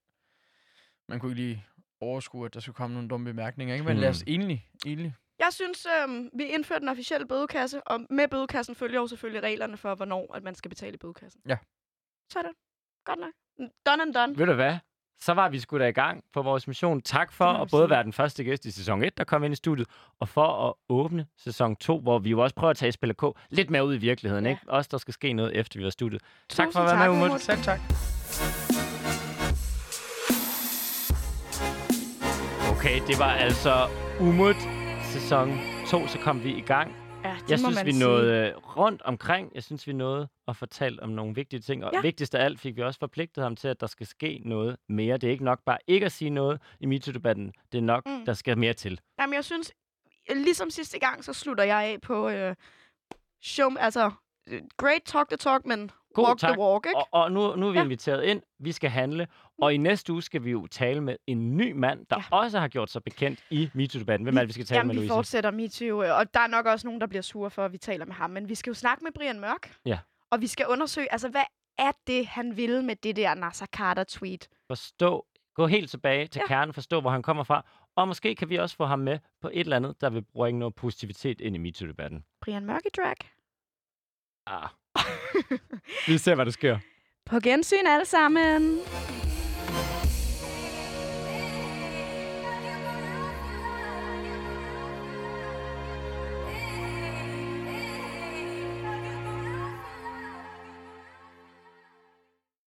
Man kunne ikke lige overskue, at der skulle komme nogle dumme bemærkninger, ikke? Men Hmm. lad os egentlig, egentlig. Jeg synes, øhm, vi indførte den officielle bødekasse, og med bødekassen følger jo selvfølgelig reglerne for, hvornår at man skal betale i bødekassen. Ja. Sådan. Godt nok. Done and done. Ved du hvad? Så var vi sgu da i gang på vores mission. Tak for at både sige. være den første gæst i sæson 1, der kom ind i studiet, og for at åbne sæson 2, hvor vi jo også prøver at tage Spiller K lidt mere ud i virkeligheden. Ja. Ikke? Også der skal ske noget, efter vi var studiet. Tak for Tusind at være med, tak, Umut. Umut. Selv tak. Okay, det var altså Umut sæson 2, så kom vi i gang. Ja, det Jeg må synes, man vi sige. nåede øh, rundt omkring. Jeg synes, vi nåede at fortælle om nogle vigtige ting. Og Ja. vigtigst af alt fik vi også forpligtet ham til, at der skal ske noget mere. Det er ikke nok bare ikke at sige noget i MeToo-debatten. Det er nok, Mm. der skal mere til. Jamen, jeg synes, ligesom sidste gang, så slutter jeg af på øh, show, altså, great talk the talk, men God, walk tak. the walk, ikke? Og, og nu, nu er vi Ja. inviteret ind. Vi skal handle. Og i næste uge skal vi jo tale med en ny mand, der Ja. også har gjort sig bekendt i MeToo-debatten. Hvem er det, vi skal tale Jamen, med, vi Louise? fortsætter MeToo, øh, og der er nok også nogen, der bliver sure for, at vi taler med ham. Men vi skal jo snakke med Brian Mørk. Ja. Og vi skal undersøge, altså hvad er det, han ville med det der Nasser Carter-tweet? Forstå, gå helt tilbage til Ja. kernen, forstå, hvor han kommer fra. Og måske kan vi også få ham med på et eller andet, der vil bringe noget positivitet ind i MeToo-debatten. Brian Mørk i drag? Ah. vi ser, hvad der sker. På gensyn alle sammen.